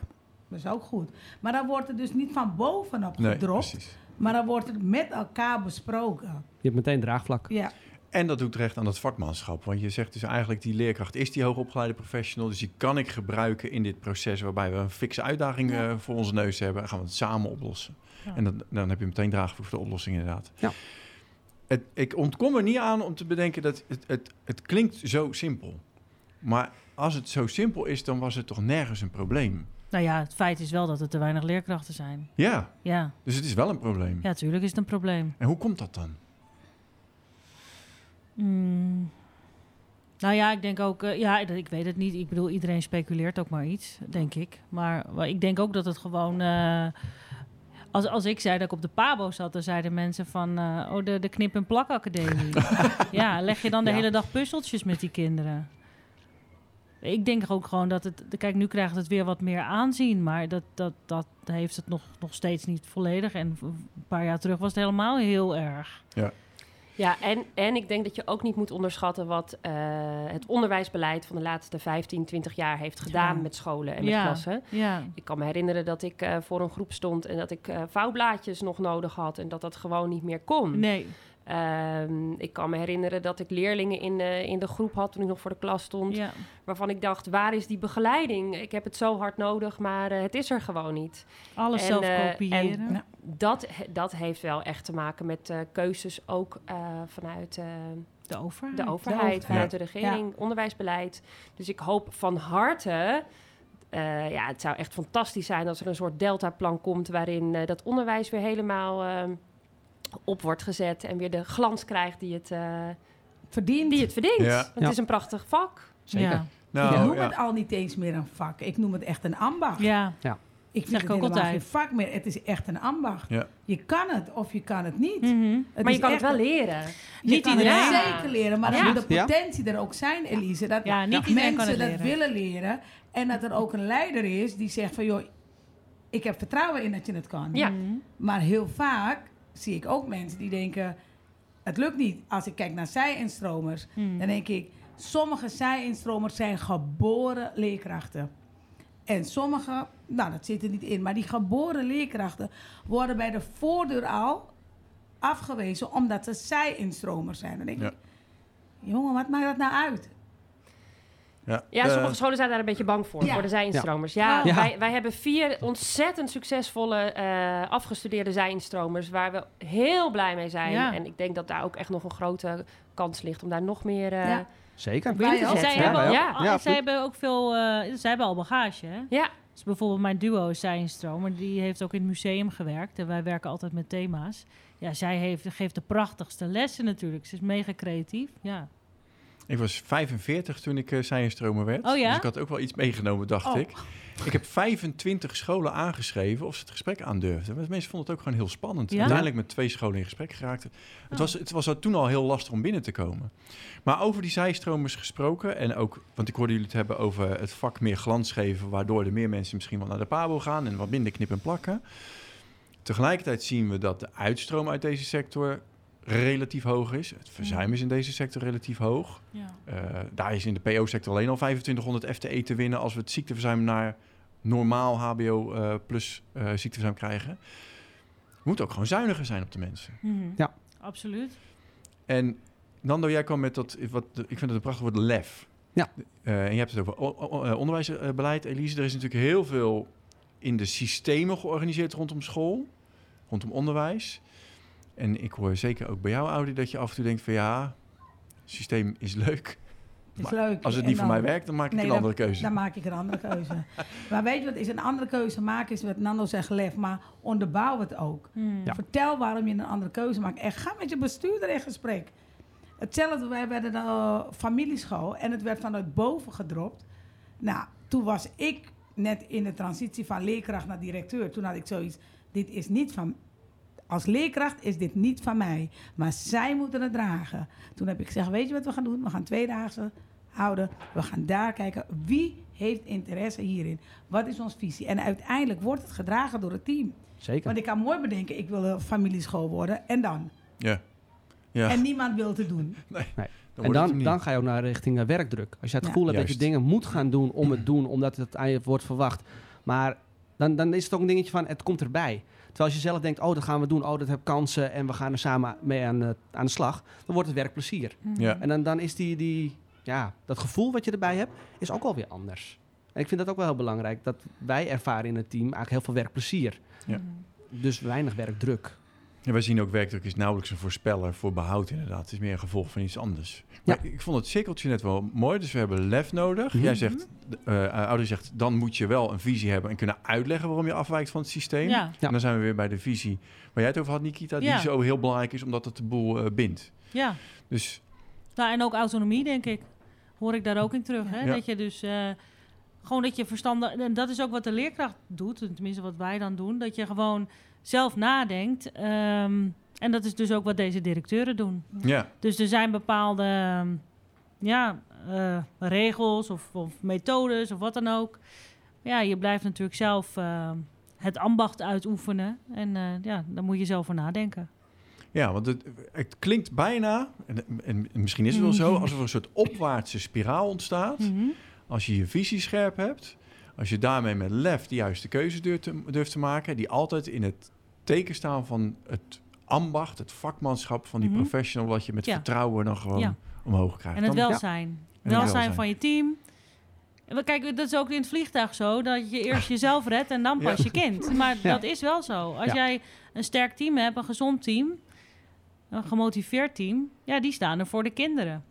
E: Dat is ook goed. Maar dan wordt het dus niet van bovenop
A: Nee,
E: gedropt,
A: precies.
E: maar dan wordt het met elkaar besproken.
D: Je hebt meteen draagvlak.
E: Ja,
A: En dat doet recht aan dat vakmanschap. Want je zegt dus eigenlijk, die leerkracht is die hoogopgeleide professional. Dus die kan ik gebruiken in dit proces waarbij we een fikse uitdaging
E: Ja.
A: eh, voor onze neus hebben. Dan gaan we het samen oplossen.
C: Ja.
A: En dan, dan heb je meteen draagvoer voor de oplossing inderdaad.
D: Ja.
A: Het, ik ontkom er niet aan om te bedenken dat het, het, het klinkt zo simpel. Maar als het zo simpel is, dan was het toch nergens een probleem.
C: Nou ja, het feit is wel dat er te weinig leerkrachten zijn.
A: Ja,
C: Ja,
A: dus het is wel een probleem.
C: ja tuurlijk is het een probleem.
A: En hoe komt dat dan?
C: Mm. Nou ja, ik denk ook, eh, ja, ik weet het niet. Ik bedoel, iedereen speculeert ook maar iets, denk ik. Maar, maar ik denk ook dat het gewoon. eh, als, als ik zei dat ik op de Pabo zat, dan zeiden mensen van, eh, oh, de, de knip- en plakacademie. ja, leg je dan de
D: Ja.
C: hele dag puzzeltjes met die kinderen? Ik denk ook gewoon dat het. Kijk, nu krijgt het weer wat meer aanzien, maar dat, dat, dat heeft het nog, nog steeds niet volledig. En een paar jaar terug was het helemaal heel erg.
B: Ja, en, en ik denk dat je ook niet moet onderschatten wat eh, het onderwijsbeleid van de laatste 15, 20 jaar heeft gedaan
E: Ja.
B: met scholen en met
C: Ja.
B: klassen.
C: Ja,
B: Ik kan me herinneren dat ik eh, voor een groep stond en dat ik eh, vouwblaadjes nog nodig had en dat dat gewoon niet meer kon.
C: nee.
B: Ehm, ik kan me herinneren dat ik leerlingen in, de in de groep had toen ik nog voor de klas stond,
C: Ja.
B: waarvan ik dacht, waar is die begeleiding? Ik heb het zo hard nodig, maar eh, het is er gewoon niet.
C: Alles
B: En,
C: zelf
B: eh,
C: kopiëren.
B: en dat, dat heeft wel echt te maken met eh, keuzes ook eh, vanuit... eh,
C: de overheid.
B: de overheid,
E: overheid.
B: vanuit de regering, onderwijsbeleid. Dus ik hoop van harte. eh, ja, het zou echt fantastisch zijn als er een soort deltaplan komt waarin eh, dat onderwijs weer helemaal eh, op wordt gezet en weer de glans krijgt die het, eh,
E: verdient.
B: die het verdient.
A: Ja.
B: Want
D: Ja.
B: Het is een prachtig vak.
D: Zeker.
C: Ja,
A: Nou,
E: ik noem
A: ja.
E: het al niet eens meer een vak. Ik noem het echt een ambacht.
C: ja.
E: Ik
C: Zeg
E: vind
C: ik
E: het
C: ook
E: helemaal
C: altijd.
E: geen vak meer. Het is echt een ambacht.
A: Ja.
E: Je kan het of je kan het niet.
C: Mhm.
E: Het
B: maar je kan
E: echt
B: het wel leren.
E: Je
C: Niet
E: kan
C: iedereen.
E: het zeker leren, maar
B: Ja.
E: dan moet de
D: Ja.
E: potentie er ook zijn, Elise. Dat
C: Ja, niet
E: mensen
C: kan het
E: dat
C: leren.
E: willen leren. En dat er ook een leider is die zegt van... joh, ik heb vertrouwen in dat je het kan.
B: Ja.
E: Maar heel vaak zie ik ook mensen die denken... het lukt niet. Als ik kijk naar zij-instromers,
C: Mhm.
E: dan denk ik... sommige zij-instromers zijn geboren leerkrachten. En sommige, nou dat zit er niet in... maar die geboren leerkrachten worden bij de voordeur al afgewezen... omdat ze zij-instromers zijn. Dan denk
A: Ja.
E: ik, jongen, wat maakt dat nou uit?
A: Ja,
B: Ja,
A: eh,
B: sommige scholen zijn daar een beetje bang voor,
E: Ja.
B: voor de zijinstromers. Ja,
D: Ja.
B: Wij, wij hebben vier ontzettend succesvolle eh, afgestudeerde zijinstromers... waar we heel blij mee zijn.
C: Ja.
B: En ik denk dat daar ook echt nog een grote kans ligt... om daar nog meer eh
E: Ja.
D: Zeker.
C: Zij, hebben,
D: wij
C: ook,
B: ja.
D: Ja,
C: zij hebben ook veel, eh, zij hebben al bagage. Hè?
B: Ja,
C: Dus bijvoorbeeld mijn duo is zij een stromer. Die heeft ook in het museum gewerkt. En wij werken altijd met thema's. Ja, zij heeft, geeft de prachtigste lessen natuurlijk. Ze is mega creatief. Ja.
A: Ik was 45 toen ik uh, werd.
C: Oh ja?
A: Dus ik had ook wel iets meegenomen, dacht
E: Oh.
A: ik. Ik heb 25 scholen aangeschreven of ze het gesprek aandurfden. Want mensen vonden het ook gewoon heel spannend.
C: Ja?
A: Uiteindelijk met twee scholen in gesprek geraakt. Het,
C: Oh.
A: was, het was toen al heel lastig om binnen te komen. Maar over die zijstromers gesproken. En ook, want ik hoorde jullie het hebben over het vak meer glans geven. Waardoor er meer mensen misschien wel naar de Pabo gaan. En wat minder knip en plakken. Tegelijkertijd zien we dat de uitstroom uit deze sector relatief hoog is. Het verzuim is in deze sector relatief hoog.
C: ja.
A: Uh, daar is in de PO-sector alleen al 2500 FTE te winnen als we het ziekteverzuim naar normaal HBO uh, plus uh, ziekteverzuim krijgen. We moeten ook gewoon zuiniger zijn op de mensen.
C: Mhm.
D: Ja.
C: Absoluut.
A: En Nando, jij kwam met dat, wat, ik vind het een prachtig woord, lef.
D: Ja.
A: Uh, en je hebt het over onderwijsbeleid, Elise. Er is natuurlijk heel veel in de systemen georganiseerd rondom school, rondom onderwijs. En ik hoor zeker ook bij jou, Audi, dat je af en toe denkt van ja, het systeem is leuk.
E: Is leuk.
A: Als het niet voor mij werkt, dan maak ik
E: Nee,
A: een
E: dan-
A: andere keuze.
E: Dan maak ik een andere keuze. maar weet je wat is? Een andere keuze maken is wat Nando zegt lef, maar onderbouw het ook.
D: Ja.
E: Vertel waarom je een andere keuze maakt. En ga met je bestuurder in gesprek. Hetzelfde, wij werden een uh, familieschool en het werd vanuit boven gedropt. Nou, toen was ik net in de transitie van leerkracht naar directeur. Toen had ik zoiets, dit is niet van... Als leerkracht is dit niet van mij, maar zij moeten het dragen. Toen heb ik gezegd, weet je wat we gaan doen? We gaan tweedaagse houden. We gaan daar kijken, wie heeft interesse hierin? Wat is onze visie? En uiteindelijk wordt het gedragen door het team.
D: Zeker.
E: Want ik kan mooi bedenken, ik wil een familieschool worden. En dan?
A: Ja. ja.
E: En niemand wil het doen.
A: Dan
D: En
A: wordt het
D: dan,
A: hem niet.
D: dan ga je ook naar richting eh, werkdruk. Als je het
E: Ja.
D: gevoel hebt dat je dingen moet gaan doen om het doen, omdat het aan je wordt verwacht. Maar dan, dan is het ook een dingetje van, het komt erbij. Terwijl als je zelf denkt, oh, dat gaan we doen, oh, dat heb kansen en we gaan er samen mee aan, eh, aan de slag, dan wordt het werk plezier.
A: Ja.
D: En dan, dan is die, die, ja, dat gevoel wat je erbij hebt, is ook alweer anders. En ik vind dat ook wel heel belangrijk, dat wij ervaren in het team eigenlijk heel veel werkplezier.
A: Ja.
D: Dus weinig werkdruk.
A: Ja, wij zien ook werkdruk is nauwelijks een voorspeller voor behoud inderdaad. Het is meer een gevolg van iets anders. Maar ik vond het cirkeltje net wel mooi. Dus we hebben lef nodig.
D: Mhm.
A: Jij zegt, uh, ouder zegt, dan moet je wel een visie hebben en kunnen uitleggen waarom je afwijkt van het systeem.
C: Ja.
A: En dan zijn we weer bij de visie waar jij het over had, Nikita, die
C: Ja.
A: zo heel belangrijk is omdat het de boel eh, bindt.
C: ja.
A: Dus
C: Nou, en ook autonomie, denk ik. Hoor ik daar ook in terug. Hè?
A: Ja.
C: Dat je dus eh, gewoon dat je verstandig. En dat is ook wat de leerkracht doet, tenminste wat wij dan doen. Dat je gewoon zelf nadenkt. ehm, en dat is dus ook wat deze directeuren doen.
A: ja,
C: Dus er zijn bepaalde ehm, ja, eh, regels of, of methodes of wat dan ook. Ja, je blijft natuurlijk zelf eh, het ambacht uitoefenen. En eh, ja, daar moet je zelf voor nadenken.
A: ja want het, het klinkt bijna, en, en misschien is het wel zo, alsof er een soort opwaartse spiraal ontstaat.
C: Mhm.
A: Als je je visie scherp hebt, als je daarmee met lef de juiste keuze durft te, durft te maken, die altijd in het teken staan van het ambacht, het vakmanschap van die
C: Mhm.
A: professional, wat je met
C: Ja.
A: vertrouwen dan gewoon
C: Ja.
A: omhoog krijgt.
C: En het
A: Dan-
C: welzijn.
A: het
C: welzijn
A: welzijn.
C: van je team. En we- Kijk, dat is ook in het vliegtuig zo, dat je eerst jezelf redt en dan
A: Ja.
C: pas je kind. Maar
D: Ja.
C: dat is wel zo. Als
D: Ja.
C: jij een sterk team hebt, een gezond team, een gemotiveerd team, ja, die staan er voor de kinderen.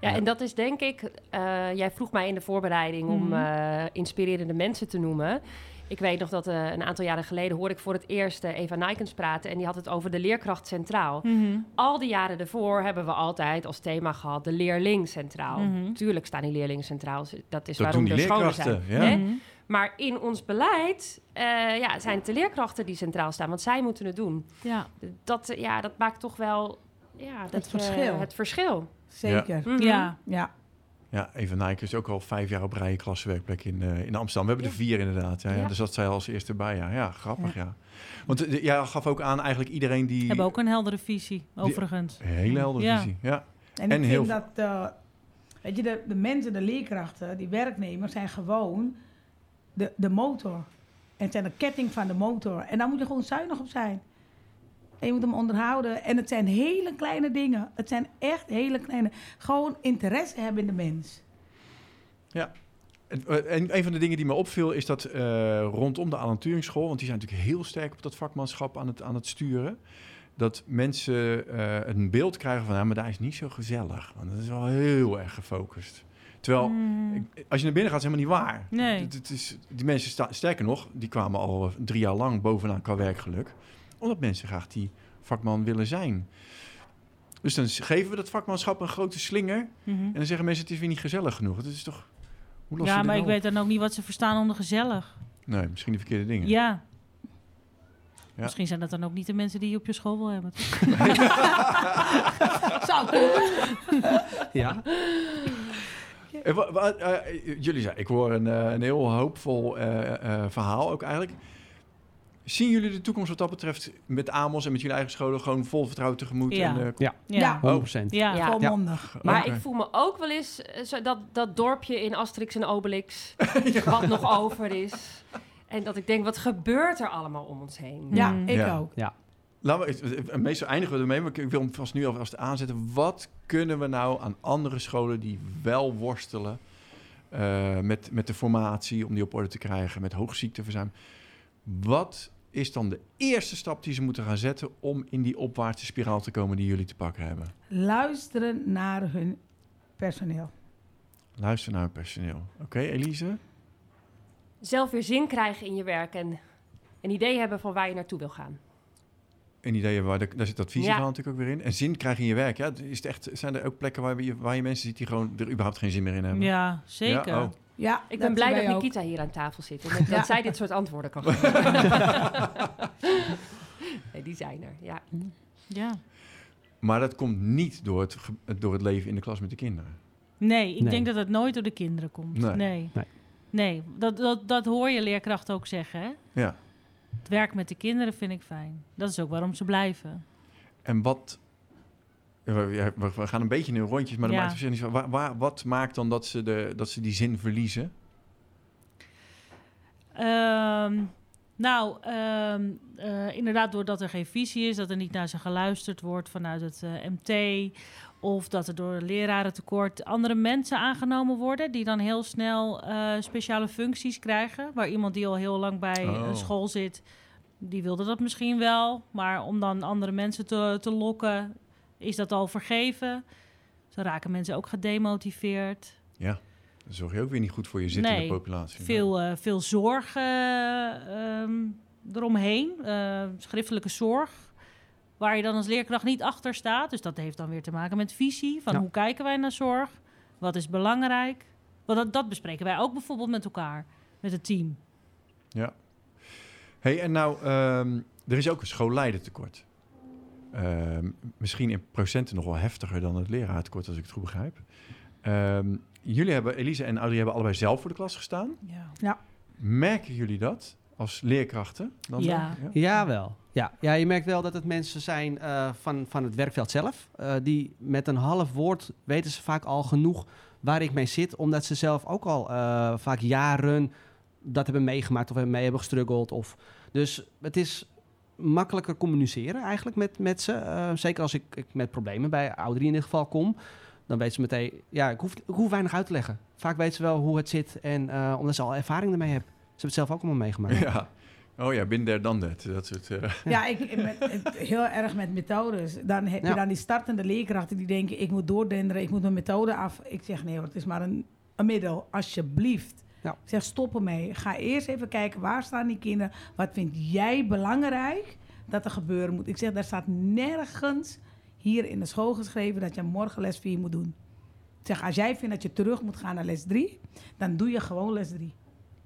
B: Ja,
A: Ja.
B: en dat is denk ik... eh, jij vroeg mij in de voorbereiding om
C: Mhm.
B: eh, inspirerende mensen te noemen. Ik weet nog dat eh, een aantal jaren geleden hoorde ik voor het eerst eh, Eva Nijkens praten... en die had het over de leerkracht centraal. Al die jaren ervoor hebben we altijd als thema gehad de leerling centraal.
C: Mhm.
B: Tuurlijk staan die leerlingen centraal. Dat is
A: Dat
B: waarom er scholen zijn.
A: leerkrachten, ja.
B: hè?
C: Mhm.
B: Maar in ons beleid eh, ja, zijn het de leerkrachten die centraal staan, want zij moeten het doen.
C: Ja.
B: Dat, ja, dat maakt toch wel ja, dat, eh,
E: verschil.
B: het verschil.
E: Zeker.
B: Mhm.
C: ja.
E: Ja.
A: Ja, Eva Nijker is ook al vijf jaar op rij klassenwerkplek in, eh, in Amsterdam. We hebben er vier inderdaad. Ja, ja.
B: Ja.
A: Dus dat zij als eerste bij. Ja, ja grappig ja. Want eh, jij gaf ook aan eigenlijk iedereen die...
C: Hebben ook een heldere visie, overigens.
A: Een hele heldere
C: Ja.
A: visie. Ja.
E: En,
A: En
E: ik
A: heel
E: vind dat, eh, weet je, de, de mensen, de leerkrachten, die werknemers zijn gewoon de, de motor. En zijn de ketting van de motor. En daar moet je gewoon zuinig op zijn. En je moet hem onderhouden. En het zijn hele kleine dingen. Het zijn echt hele kleine. Gewoon interesse hebben in de mens.
A: En, eh, en een van de dingen die me opviel is dat eh, rondom de Alan Turing want die zijn natuurlijk heel sterk op dat vakmanschap aan het, aan het sturen, dat mensen eh, een beeld krijgen van, ja, maar daar is niet zo gezellig. Want dat is wel heel erg gefocust. Terwijl, ik- als je naar binnen gaat, is het helemaal niet waar.
C: Nee.
A: Het, het is, die mensen, sta, sterker nog, die kwamen al drie jaar lang bovenaan qua werkgeluk, omdat mensen graag die vakman willen zijn. Dus dan geven we dat vakmanschap een grote slinger
C: Mhm.
A: en dan zeggen mensen, het is weer niet gezellig genoeg. Het is toch... Hoe los je
C: Ja, maar ik
A: nou
C: weet dan ook niet wat ze verstaan onder gezellig.
A: Nee, misschien de verkeerde dingen.
C: Ja.
A: Ja.
C: Misschien zijn dat dan ook niet de mensen die je op je school wil hebben.
E: Zou
D: Ja,
A: Eh, eh, jullie zijn, ik hoor een, eh, een heel hoopvol eh, eh, verhaal ook eigenlijk. Zien jullie de toekomst wat dat betreft met Amos en met jullie eigen scholen gewoon vol vertrouwen tegemoet?
C: Ja.
A: En, eh,
D: ja,
E: Ja.
D: 100%.
C: Ja.
B: Ja.
E: volmondig.
B: Maar
A: Oké.
B: ik voel me ook wel eens eh, zo dat, dat dorpje in Asterix en Obelix, wat nog over is. En dat ik denk, wat gebeurt er allemaal om ons heen?
E: Ja,
C: Mm.
E: ik
A: Ja.
E: ook.
A: Laten we, eh, meestal eindigen we ermee, maar ik wil hem vast nu alvast aanzetten. Wat kunnen we nou aan andere scholen die wel worstelen eh, met, met de formatie, om die op orde te krijgen, met hoog ziekteverzuim. Wat is dan de eerste stap die ze moeten gaan zetten om in die opwaartse spiraal te komen die jullie te pakken hebben?
E: Luisteren naar hun personeel.
A: Luister naar het personeel. Oké, Elise?
B: Zelf weer zin krijgen in je werk en een idee hebben van waar je naartoe wil gaan.
A: Een idee hebben, waar de, daar zit dat visieverhaal
B: Ja.
A: natuurlijk ook weer in. En zin krijgen in je werk. Ja, is het echt, zijn er ook plekken waar je, waar je mensen ziet die gewoon er überhaupt geen zin meer in hebben?
C: Ja, zeker.
A: Ja, oh.
E: Ja,
B: Ik ben blij dat
E: ook.
B: Nikita hier aan tafel zit. En dat,
E: Ja.
B: dat zij dit soort antwoorden kan geven. nee, die zijn er, ja.
C: Ja.
A: Maar dat komt niet door het, door het leven in de klas met de kinderen.
C: Nee, ik
D: Nee.
C: denk dat het nooit door de kinderen komt.
A: Nee.
C: Nee.
D: Nee.
C: Nee, dat, dat, dat hoor je leerkrachten ook zeggen. Hè?
A: Ja.
C: Het werk met de kinderen vind ik fijn. Dat is ook waarom ze blijven.
A: En wat... We, gaan een beetje in rondjes, maar dat
C: Ja.
A: maakt niet zo... Waar, waar- wat maakt dan dat ze, de, dat ze die zin verliezen?
C: Ehm, Nou, ehm, eh, inderdaad, doordat er geen visie is, dat er niet naar ze geluisterd wordt vanuit het eh, MT. Of dat er door lerarentekort andere mensen aangenomen worden, die dan heel snel eh, speciale functies krijgen. Waar iemand die al heel lang bij
A: Oh.
C: een school zit, die wilde dat misschien wel. Maar om dan andere mensen te, te lokken, is dat al vergeven. Zo raken mensen ook gedemotiveerd.
A: Ja, dan zorg je ook weer niet goed voor je zittende
C: Nee,
A: populatie.
C: Veel, eh, veel zorg eh, ehm, eromheen, eh, schriftelijke zorg. Waar je dan als leerkracht niet achter staat. Dus dat heeft dan weer te maken met visie. Van
D: Ja.
C: hoe kijken wij naar zorg? Wat is belangrijk? Want dat, dat bespreken wij ook bijvoorbeeld met elkaar, met het team.
A: Ja. hey, en nou, ehm, er is ook een schoolleidertekort. Ehm, misschien in procenten nog wel heftiger dan het leraartekort, als ik het goed begrijp. Ehm, jullie hebben, Elise en Audrey hebben allebei zelf voor de klas gestaan.
C: Ja.
A: Merken jullie dat als leerkrachten? Dan
C: Ja.
A: dan?
D: Jawel. Ja. ja, je merkt wel dat het mensen zijn eh, van, van het werkveld zelf. eh, die met een half woord weten ze vaak al genoeg waar ik mee zit. Omdat ze zelf ook al eh, vaak jaren dat hebben meegemaakt of mee hebben gestruggeld. Of, dus het is makkelijker communiceren eigenlijk met, met ze. Eh, zeker als ik, ik met problemen bij ouderen in dit geval kom. Dan weet ze meteen, ja, ik hoef, ik hoef weinig uit te leggen. Vaak weet ze wel hoe het zit en eh, omdat ze al ervaring ermee hebben. Ze hebben het zelf ook allemaal meegemaakt.
A: Ja. Oh ja, bin there, dan dat. Dat soort... eh,
E: Ja, ik, met, heel erg met methodes. Dan heb je
D: Ja.
E: dan die startende leerkrachten die denken... ik moet doordenderen, ik moet mijn methode af. Ik zeg nee hoor, het is maar een, een middel. Alsjeblieft. Zeg stop ermee. Ga eerst even kijken, waar staan die kinderen? Wat vind jij belangrijk dat er gebeuren moet? Ik zeg, daar staat nergens hier in de school geschreven... dat je morgen les 4 moet doen. Ik zeg, als jij vindt dat je terug moet gaan naar les 3... dan doe je gewoon les 3.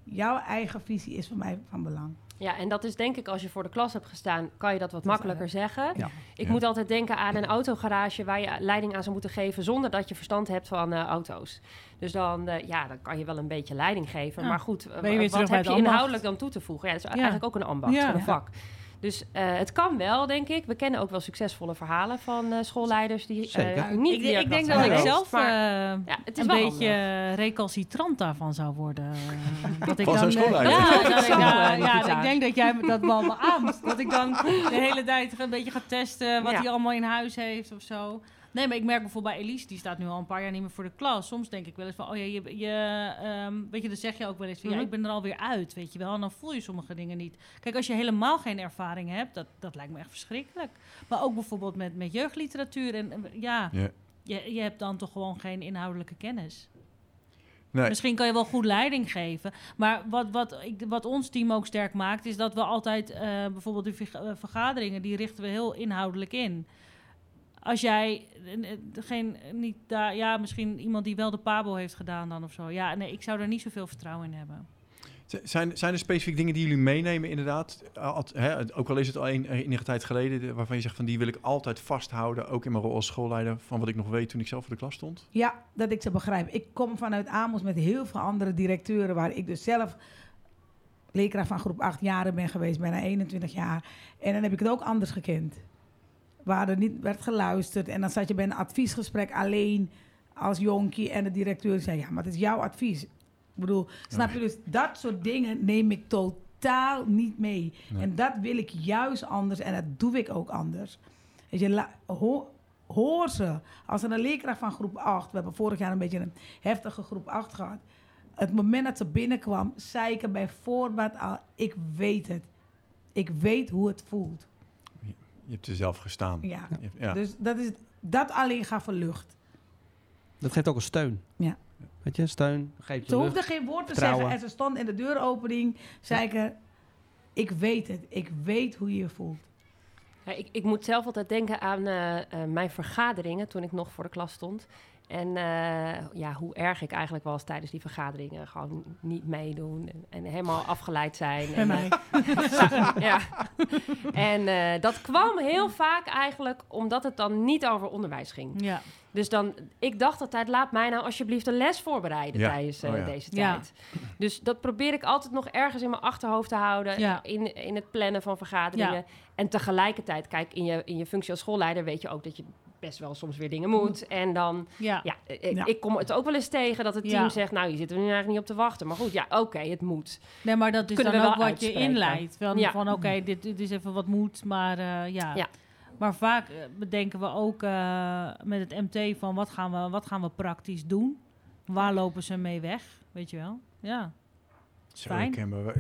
E: Jouw eigen visie is voor mij van belang.
B: Ja, en dat is denk ik als je voor de klas hebt gestaan, kan je dat wat
E: Dat is
B: makkelijker zeggen.
D: Ja.
B: Ik
A: Ja.
B: moet altijd denken aan een autogarage waar je leiding aan zou moeten geven zonder dat je verstand hebt van eh, auto's. Dus dan, eh, ja, dan kan je wel een beetje leiding geven.
C: Ja.
B: Maar goed, eh, wat heb je
C: ambacht?
B: inhoudelijk dan toe te voegen? Ja, dat is eigenlijk ook een ambacht, een vak. Dus eh, het kan wel, denk ik. We kennen ook wel succesvolle verhalen van eh, schoolleiders die eh,
D: Zeker.
B: niet
C: ik, denk- ik denk dat ik zelf
B: maar
C: eh,
B: ja, het is
C: een beetje
B: handig.
C: recalcitrant daarvan zou worden. Dat ik dan,
A: schoolleider?
C: Ja,
B: dat
C: ja, ik denk dat jij me dat wel beaamt. Dat ik dan de hele tijd een beetje ga testen wat
B: Ja.
C: hij allemaal in huis heeft of zo. Nee, maar ik merk bijvoorbeeld bij Elise, die staat nu al een paar jaar niet meer voor de klas. Soms denk ik wel eens van, oh ja, je, je, ehm, weet je, dan zeg je ook wel eens van, ja,
B: Mhm.
C: ik ben er alweer uit, weet je wel. En dan voel je sommige dingen niet. Kijk, als je helemaal geen ervaring hebt, dat, dat lijkt me echt verschrikkelijk. Maar ook bijvoorbeeld met, met jeugdliteratuur en en, ja,
A: Ja.
C: je, je hebt dan toch gewoon geen inhoudelijke kennis.
A: Nee.
C: Misschien kan je wel goed leiding geven. Maar wat, wat, ik, wat ons team ook sterk maakt, is dat we altijd eh, bijvoorbeeld de eh, vergaderingen, die richten we heel inhoudelijk in. Als jij eh, eh, geen, niet daar, ja, misschien iemand die wel de Pabo heeft gedaan dan of zo. Ja, nee, ik zou daar niet zoveel vertrouwen in hebben.
A: Zijn, zijn er specifiek dingen die jullie meenemen inderdaad? Hè, ook al is het al een, enige tijd geleden, de- waarvan je zegt van die wil ik altijd vasthouden, ook in mijn rol als schoolleider, van wat ik nog weet toen ik zelf voor de klas stond?
E: Ja, dat ik ze begrijp. Ik kom vanuit Amos met heel veel andere directeuren... waar ik dus zelf leerkracht van groep 8 jaren ben geweest, bijna 21 jaar. En dan heb ik het ook anders gekend. Waar er niet werd geluisterd. En dan zat je bij een adviesgesprek alleen als jonkie... en de directeur zei, ja, maar het is jouw advies. Ik bedoel, snap je? Dus dat soort dingen neem ik totaal niet mee.
A: Nee.
E: En dat wil ik juist anders en dat doe ik ook anders. Weet je, la- ho- hoor ze. Als er een leerkracht van groep 8, we hebben vorig jaar een beetje een heftige groep 8 gehad. Het moment dat ze binnenkwam, zei ik er bij voorbaat al, ik weet het. Ik weet hoe het voelt.
A: Je hebt er zelf gestaan.
E: Ja. Dus dat, is, dat alleen gaf een lucht.
D: Dat geeft ook een steun.
E: Ja.
D: Weet je, steun, geeft je
E: Ze
D: lucht.
E: hoefde geen woord te
D: vertrouwen.
E: zeggen en ze stond in de deuropening. Zei ik er, ik weet het. Ik weet hoe je je voelt.
B: Ja, ik, ik moet zelf altijd denken aan eh, eh, mijn vergaderingen toen ik nog voor de klas stond. En eh, ja, hoe erg ik eigenlijk was tijdens die vergaderingen. Gewoon niet meedoen en, en helemaal afgeleid zijn.
E: Bij
B: en,
E: mij.
B: eh, ja. En eh, dat kwam heel vaak eigenlijk omdat het dan niet over onderwijs ging.
C: Ja.
B: Dus dan, ik dacht altijd, laat mij nou alsjeblieft een les voorbereiden
A: Ja.
B: tijdens eh,
A: Oh ja.
B: deze
C: Ja.
B: tijd. Dus dat probeer ik altijd nog ergens in mijn achterhoofd te houden.
C: Ja.
B: In, in het plannen van vergaderingen.
C: Ja.
B: En tegelijkertijd, kijk, in je, in je functie als schoolleider weet je ook dat je best wel soms weer dingen moet. En dan,
C: Ja.
B: ja, eh,
E: Ja.
B: ik kom het ook wel eens tegen dat het team
C: Ja.
B: zegt... nou, hier zitten we nu eigenlijk niet op te wachten. Maar goed, ja, oké, het moet.
C: Nee, maar dat is
B: Kunnen
C: dan
B: we
C: ook wat je inleidt. Van,
B: Ja.
C: van oké, dit, dit is even wat moet, maar eh, ja.
B: Ja.
C: Maar vaak eh, bedenken we ook eh, met het MT van wat gaan, we, wat gaan we praktisch doen? Waar lopen ze mee weg? Weet je wel? Ja.
A: Zo
C: Fijn.
A: herkenbaar.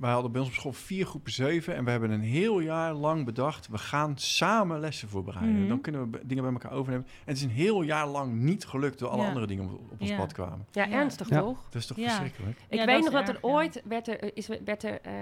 A: Wij hadden bij ons op school vier groepen zeven en we hebben een heel jaar lang bedacht, we gaan samen lessen voorbereiden.
C: Mhm.
A: Dan kunnen we dingen bij elkaar overnemen. En het is een heel jaar lang niet gelukt door alle
C: Ja.
A: andere dingen op, op ons
C: Ja.
A: pad kwamen.
B: Ja,
C: Ja.
B: ernstig
D: Ja.
B: toch?
A: Dat is toch
C: Ja.
A: verschrikkelijk?
B: Ik
C: Ja,
B: weet
C: dat
B: nog dat er ooit werd er, is, werd er, eh,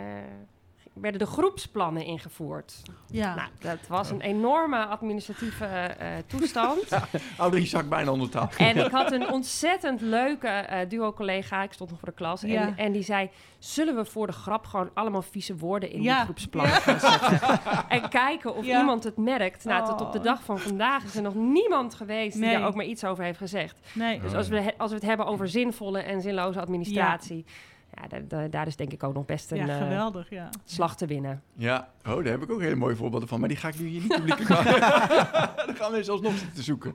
B: werden de groepsplannen ingevoerd.
C: Ja.
B: Nou, dat was een enorme administratieve eh, toestand.
A: Audrey zak bijna onder tafel.
B: En ik had een ontzettend leuke eh, duo-collega, ik stond nog voor de klas, en,
C: Ja.
B: en die zei... zullen we voor de grap gewoon allemaal vieze woorden in
C: Ja.
B: die groepsplannen gaan zetten? En kijken of
C: Ja.
B: iemand het merkt. Nou, tot op de
C: Oh.
B: dag van vandaag is er nog niemand geweest die daar ook maar iets over heeft gezegd.
C: Nee.
B: Dus als we, als we het hebben over zinvolle en zinloze administratie... Ja, daar, is denk ik ook nog best een
C: Ja,
B: eh,
C: geweldig, ja.
B: slag te winnen.
A: Ja, oh, daar heb ik ook hele mooie voorbeelden van. Maar die ga ik nu hier niet publiek maken. Dan gaan we alsnog zitten te zoeken.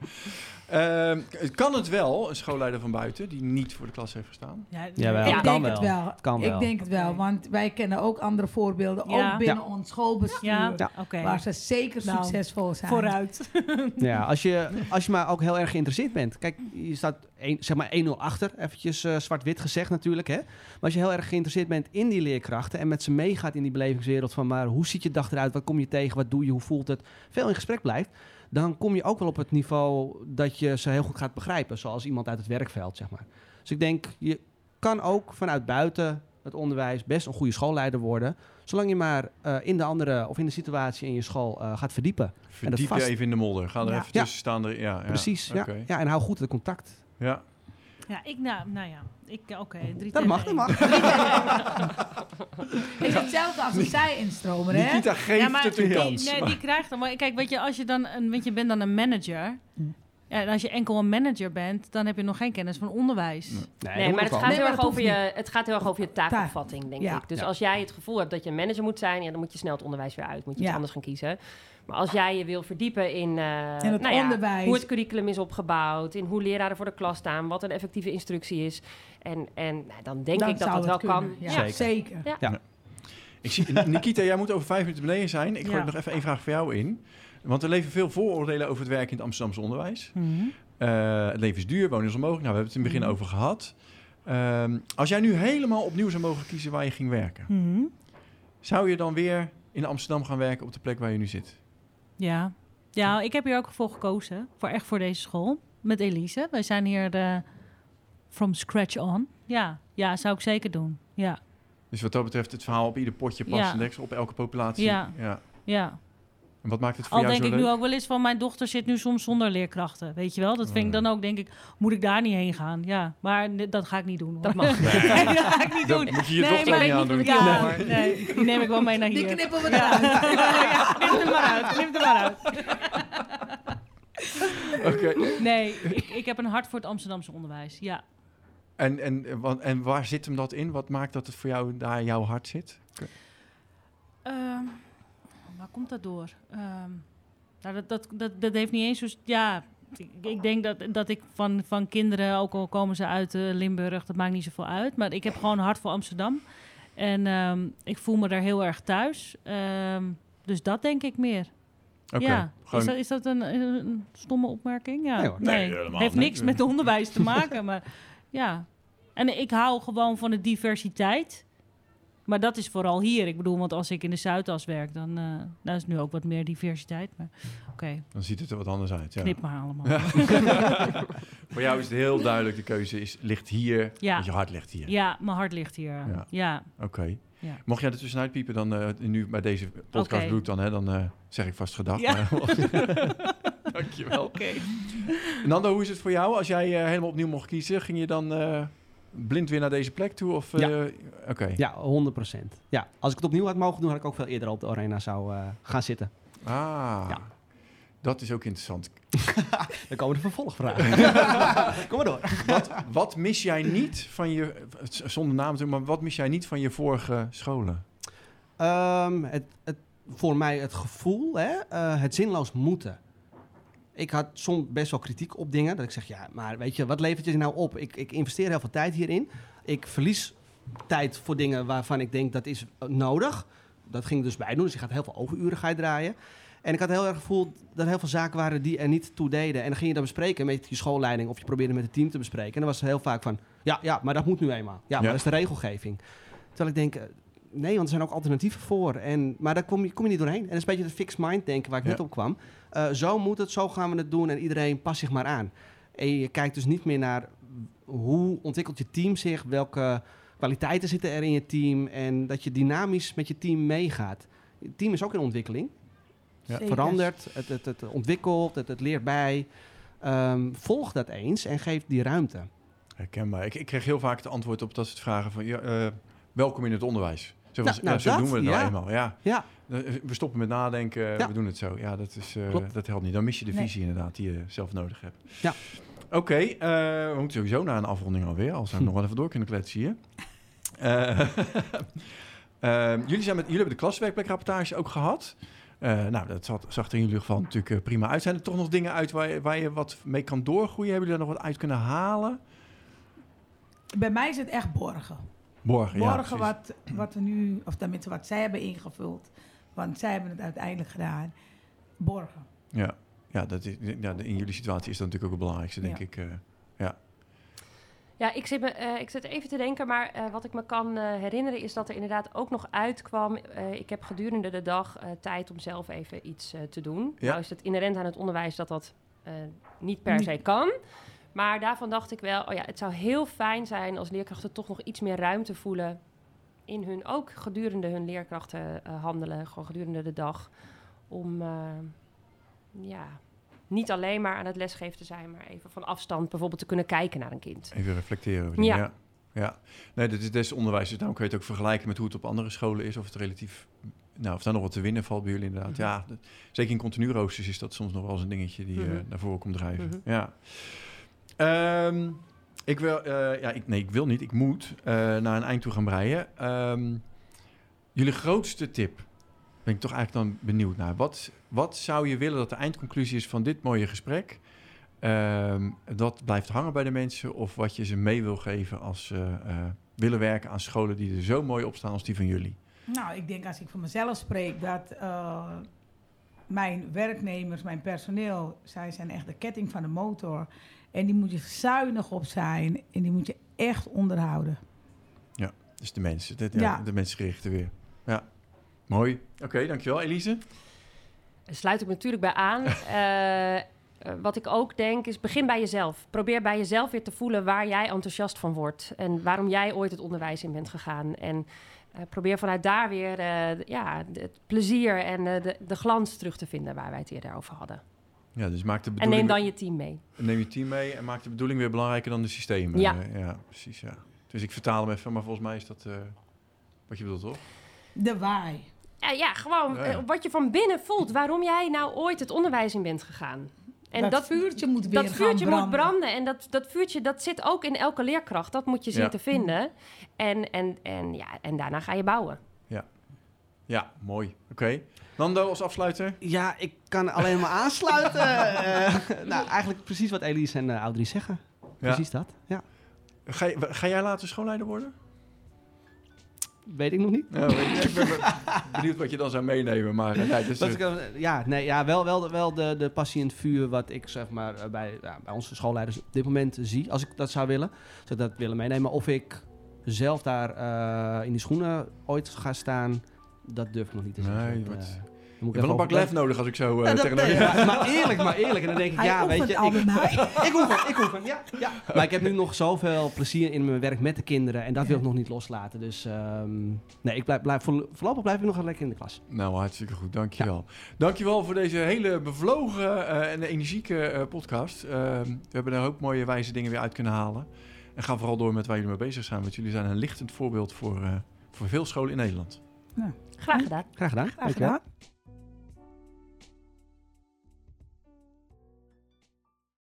A: Ehm, kan het wel, een schoolleider van buiten, die niet voor de klas heeft gestaan?
C: Ja,
D: Jawel.
E: ik
D: kan
E: denk
D: wel.
E: het wel.
D: Het kan
E: ik
D: wel.
E: denk het wel, want wij kennen ook andere voorbeelden,
C: Ja.
E: ook binnen ons schoolbestuur,
C: Ja,
D: Ja.
C: oké.
E: waar ze zeker
C: Nou,
E: succesvol zijn.
C: Vooruit.
D: Ja, als je, als je maar ook heel erg geïnteresseerd bent. Kijk, je staat een, zeg maar 1-0 achter, eventjes eh, zwart-wit gezegd natuurlijk. Hè? Maar als je heel erg geïnteresseerd bent in die leerkrachten en met ze meegaat in die belevingswereld van maar hoe ziet je dag eruit, wat kom je tegen, wat doe je, hoe voelt het, veel in gesprek blijft, dan kom je ook wel op het niveau dat je ze heel goed gaat begrijpen, zoals iemand uit het werkveld, zeg maar. Dus ik denk, je kan ook vanuit buiten het onderwijs best een goede schoolleider worden, zolang je maar eh, in de andere of in de situatie in je school eh, gaat verdiepen.
A: Verdiep je
D: vast-
A: even in de modder. Ga er
E: Ja.
A: even
D: Ja.
A: tussen staan. Er, ja, ja.
D: Precies, ja. En hou goed het contact.
A: Ja.
C: Ja, ik, nou, nou ja. Ik, oké, drie
D: Dat mag, dat mag.
E: Het is hetzelfde als een zij-instromer, hè?
A: Nikita geeft
C: Ja, maar
A: het
C: die, nee,
A: maar-
C: die krijgt dan. Maar kijk, weet je, als je dan, een, weet je, bent dan een manager. Ja, en als je enkel een manager bent, dan heb je nog geen kennis van onderwijs.
A: Nee.
B: Nee, maar het gaat,
E: Nee,
B: heel
E: maar
B: erg over je, het gaat heel erg over je taakopvatting, denk
E: Ja.
B: ik. Dus
D: Ja.
B: als jij het gevoel hebt dat je een manager moet zijn, ja, dan moet je snel het onderwijs weer uit. Moet je
E: Ja.
B: iets anders gaan kiezen. Maar als jij je wil verdiepen in, eh,
E: In het
B: nou ja,
E: onderwijs.
B: hoe het curriculum is opgebouwd, in hoe leraren voor de klas staan, wat een effectieve instructie is. En, en nou, dan denk
E: Dan
B: ik dat dat wel kan.
E: Ja,
B: Ja.
E: zeker.
A: Ik zie, Nikita, jij moet over vijf minuten beneden zijn. Ik gooi
C: Ja.
A: nog even één vraag voor jou in. Want er leven veel vooroordelen over het werk in het Amsterdamse onderwijs.
C: Mhm.
A: Eh, het leven is duur, wonen is onmogelijk. Nou, we hebben het in het begin
C: Mhm.
A: over gehad. Ehm, als jij nu helemaal opnieuw zou mogen kiezen waar je ging werken,
C: Mhm.
A: zou je dan weer in Amsterdam gaan werken op de plek waar je nu zit?
C: Ja. ja, ik heb hier ook voor gekozen. Voor echt voor deze school. Met Elise. Wij zijn hier de, from scratch on. Ja. ja, zou ik zeker doen. Ja,
A: Dus wat dat betreft, het verhaal op ieder potje past
C: Ja.
A: deksel, op elke populatie.
C: Ja.
A: ja.
C: ja.
A: En wat maakt het voor
C: Al
A: jou
C: denk
A: zo
C: ik
A: leuk?
C: nu ook wel eens van mijn dochter zit nu soms zonder leerkrachten. Weet je wel? Dat vind ik
A: Oh.
C: dan ook, denk ik, moet ik daar niet heen gaan? Ja, maar dat ga ik niet doen. Hoor.
B: Dat mag.
C: Nee, dat ga ik niet
A: Dat
C: doen.
A: moet je je
C: Nee,
A: dochter
C: maar
A: niet
C: ik
A: aandoen.
C: nee, die neem ik wel mee naar
E: Die
C: hier.
E: knippen we eruit.
C: ja, knip er maar uit. Knip er maar uit.
A: Oké.
C: Nee, ik, ik heb een hart voor het Amsterdamse onderwijs. Ja.
A: En, en, wat- en waar zit hem dat in? Wat maakt dat het voor jou daar jouw hart zit?
C: Ehm, komt dat door? Ehm, nou, dat, dat, dat, dat heeft niet eens zo... Ja, ik, ik denk dat, dat ik van, van kinderen, ook al komen ze uit eh, Limburg, dat maakt niet zoveel uit. Maar ik heb gewoon een hart voor Amsterdam. En ehm, ik voel me daar heel erg thuis. Ehm, dus dat denk ik meer.
A: Oké.
C: ja.
A: Gewoon-
C: Is dat, is dat een, stomme opmerking? Ja.
D: Nee.
A: Nee, helemaal
C: heeft niks met onderwijs te maken. Maar ja. En ik hou gewoon van de diversiteit. Maar dat is vooral hier. Ik bedoel, want als ik in de Zuidas werk, dan eh daar is nu ook wat meer diversiteit. Maar oké,
A: Dan ziet het er wat anders uit. Ja.
C: knip maar allemaal.
A: Ja. Voor jou is het heel duidelijk, de keuze is, ligt hier,
C: Ja.
A: want je hart ligt hier.
C: Ja, mijn hart ligt hier.
A: Ja.
C: Ja,
A: Oké.
C: Ja.
A: Mocht jij er tussenuit piepen, dan eh, nu bij deze podcast doe ik dan, hè, dan eh, zeg ik vast gedag.
C: Ja.
A: Maar, dankjewel.
C: oké.
A: Nando, hoe is het voor jou? Als jij helemaal opnieuw mocht kiezen, ging je dan eh, blind weer naar deze plek toe? Of,
D: Ja.
A: Oké.
D: Ja, 100% Ja, als ik het opnieuw had mogen doen, had ik ook veel eerder op de arena zou eh, gaan zitten.
A: Ah,
D: Ja.
A: dat is ook interessant.
D: Dan komen de vervolgvragen. Kom maar door.
A: Wat, wat mis jij niet van je, zonder naam te noemen, maar wat mis jij niet van je vorige scholen?
D: Ehm, het, het, voor mij het gevoel, hè, eh, het zinloos moeten. Ik had soms best wel kritiek op dingen. Dat ik zeg, ja, maar weet je, wat levert je nou op? Ik, ik investeer heel veel tijd hierin. Ik verlies tijd voor dingen waarvan ik denk dat is eh, nodig. Dat ging ik dus bij doen. Dus je gaat heel veel overuren ga je draaien. En ik had heel erg het gevoel dat er heel veel zaken waren die er niet toe deden. En dan ging je dan bespreken met je schoolleiding of je probeerde met het team te bespreken. En dan was het heel vaak van, ja, ja, maar dat moet nu eenmaal. Ja, maar
A: Ja.
D: dat is de regelgeving. Terwijl ik denk, eh, nee, want er zijn ook alternatieven voor. En, maar daar kom je, kom je niet doorheen. En dat is een beetje de fixed mind denken waar ik
A: Ja.
D: net op kwam. Eh, zo moet het, zo gaan we het doen en iedereen past zich maar aan. En je kijkt dus niet meer naar hoe ontwikkelt je team zich, welke kwaliteiten zitten er in je team en dat je dynamisch met je team meegaat. Het team is ook in ontwikkeling,
A: Ja.
D: Verandert, het, het, het ontwikkelt, het, het leert bij. Ehm, volg dat eens en geef die ruimte.
A: Herkenbaar. Ik, ik kreeg heel vaak het antwoord op dat soort vragen van... Ja, eh, welkom in het onderwijs. Zo,
D: Nou, nou,
A: ja, zo
D: dat,
A: doen we het nou
D: ja.
A: eenmaal. Ja.
D: Ja,
A: Eh, We stoppen met nadenken,
D: Ja.
A: we doen het zo. Ja, dat, is, eh, dat helpt niet. Dan mis je de
E: Nee.
A: visie inderdaad die je zelf nodig hebt.
D: Ja.
A: Oké, eh, we moeten sowieso naar een afronding alweer. Al zou ik
D: Hm.
A: nog wel even door kunnen kletsen hier. Eh, ehm, jullie, zijn met, jullie hebben de klaswerkplekrapportage ook gehad. Eh, nou, dat zat, zag er in jullie geval natuurlijk eh, prima uit. Zijn er toch nog dingen uit waar je, waar je wat mee kan doorgroeien? Hebben jullie daar nog wat uit kunnen halen?
E: Bij mij is het echt borgen.
A: Morgen, ja.
E: Borgen
A: precies.
E: wat, wat we nu, of tenminste wat zij hebben ingevuld. Want zij hebben het uiteindelijk gedaan. Borgen.
A: Ja, ja, dat is, ja, in jullie situatie is dat natuurlijk ook het belangrijkste, denk
E: Ja.
A: ik. eh.
B: Ja, ik zit, me, eh, ik zit even te denken, maar eh, wat ik me kan eh, herinneren is dat er inderdaad ook nog uitkwam. eh, ik heb gedurende de dag eh, tijd om zelf even iets eh, te doen.
A: Ja.
B: Nou is het inherent aan het onderwijs dat dat eh, niet per
E: Niet.
B: se kan. Maar daarvan dacht ik wel, oh ja, het zou heel fijn zijn als leerkrachten toch nog iets meer ruimte voelen in hun, ook gedurende hun leerkrachten eh, handelen, gewoon gedurende de dag. Om eh, ja, niet alleen maar aan het lesgeven te zijn, maar even van afstand bijvoorbeeld te kunnen kijken naar een kind.
A: Even reflecteren.
B: Ja.
A: ja. ja. Nee, dit is des onderwijs. Dus daarom kun je het ook vergelijken met hoe het op andere scholen is. Of het relatief... Nou, of daar nog wat te winnen valt bij jullie inderdaad.
B: Mhm.
A: Ja, zeker in continu roosters is dat soms nog wel eens een dingetje die
B: Mhm.
A: naar voren komt drijven.
B: Mhm.
A: Ja. Ehm, ik wil... eh, ja, ik, nee, ik wil niet. Ik moet eh, naar een eind toe gaan breien. Ehm, jullie grootste tip... Ben ik toch eigenlijk dan benieuwd naar. Wat, wat zou je willen dat de eindconclusie is van dit mooie gesprek? Ehm, dat blijft hangen bij de mensen of wat je ze mee wil geven als ze eh, willen werken aan scholen die er zo mooi op staan als die van jullie.
E: Nou, ik denk als ik voor mezelf spreek dat mijn werknemers, mijn personeel, zij zijn echt de ketting van de motor. En die moet je zuinig op zijn en die moet je echt onderhouden.
A: Dus de mensen, de, ja,
E: Ja.
A: de mensen richten weer. Ja, mooi. Oké, dankjewel Elise.
B: Daar sluit ik me natuurlijk bij aan. Eh, eh, wat ik ook denk is, begin bij jezelf. Probeer bij jezelf weer te voelen waar jij enthousiast van wordt. En waarom jij ooit het onderwijs in bent gegaan. En eh, probeer vanuit daar weer eh, ja, het plezier en de, de glans terug te vinden waar wij het eerder over hadden.
A: Ja, dus maak de
B: En
A: bedoeling...
B: neem dan je team mee.
A: neem je team mee en maak de bedoeling weer belangrijker dan de systemen.
B: Ja.
A: Eh, ja, precies, ja. Dus ik vertaal hem even, maar volgens mij is dat eh, wat je bedoelt, toch?
E: De waai.
B: Ja, ja gewoon
A: Ja, ja.
B: eh, wat je van binnen voelt. Waarom jij nou ooit het onderwijs in bent gegaan. En
E: dat,
B: dat,
E: vuurtje moet weer
B: dat vuurtje
E: branden.
B: moet branden. En dat, dat vuurtje dat zit ook in elke leerkracht. Dat moet je zien
A: Ja.
B: te vinden. En, en, en, ja, en daarna ga je bouwen.
A: Ja, mooi. Oké. Nando als afsluiter?
D: Ja, ik kan alleen maar aansluiten. Eh, nou, eigenlijk precies wat Elise en uh, Audrey zeggen.
A: Ja.
D: Precies dat. Ja.
A: Ga, je- ga jij later schoolleider worden?
D: Weet ik nog niet.
A: Ja, ik ben benieuwd wat je dan zou meenemen. Maar dus,
D: Wat
A: eh,
D: eh, ja, nee, ja, wel, wel, wel de, de passie en het vuur wat ik zeg maar, bij, ja, bij onze schoolleiders op dit moment zie, als ik dat zou willen. Zou ik dat willen meenemen. Of ik zelf daar in die schoenen ooit ga staan, dat durf ik nog niet te zeggen.
A: Nee, wat-
D: eh,
A: ik heb wel een bak lef nodig als ik zo eh
D: Ja, dat-
A: tegen
D: nee, maar, eerlijk, maar eerlijk. En dan denk ik,
E: Hij
D: ja, weet je, ik,
E: mij.
D: ik oefen, ik oefen, ja, ja. Maar ik heb nu nog zoveel plezier in mijn werk met de kinderen en dat wil ik nog niet loslaten. Dus ehm, nee, ik blijf, blijf, voorl- voorlopig blijf ik nog lekker in de klas.
A: Nou, hartstikke goed. Dankjewel. Dankjewel voor deze hele bevlogen eh, en energieke eh, podcast. Eh, we hebben er een hoop mooie wijze dingen weer uit kunnen halen. En ga vooral door met waar jullie mee bezig zijn. Want jullie zijn een lichtend voorbeeld voor, eh, voor veel scholen in Nederland.
B: Graag gedaan.
D: Graag gedaan.
E: Graag gedaan.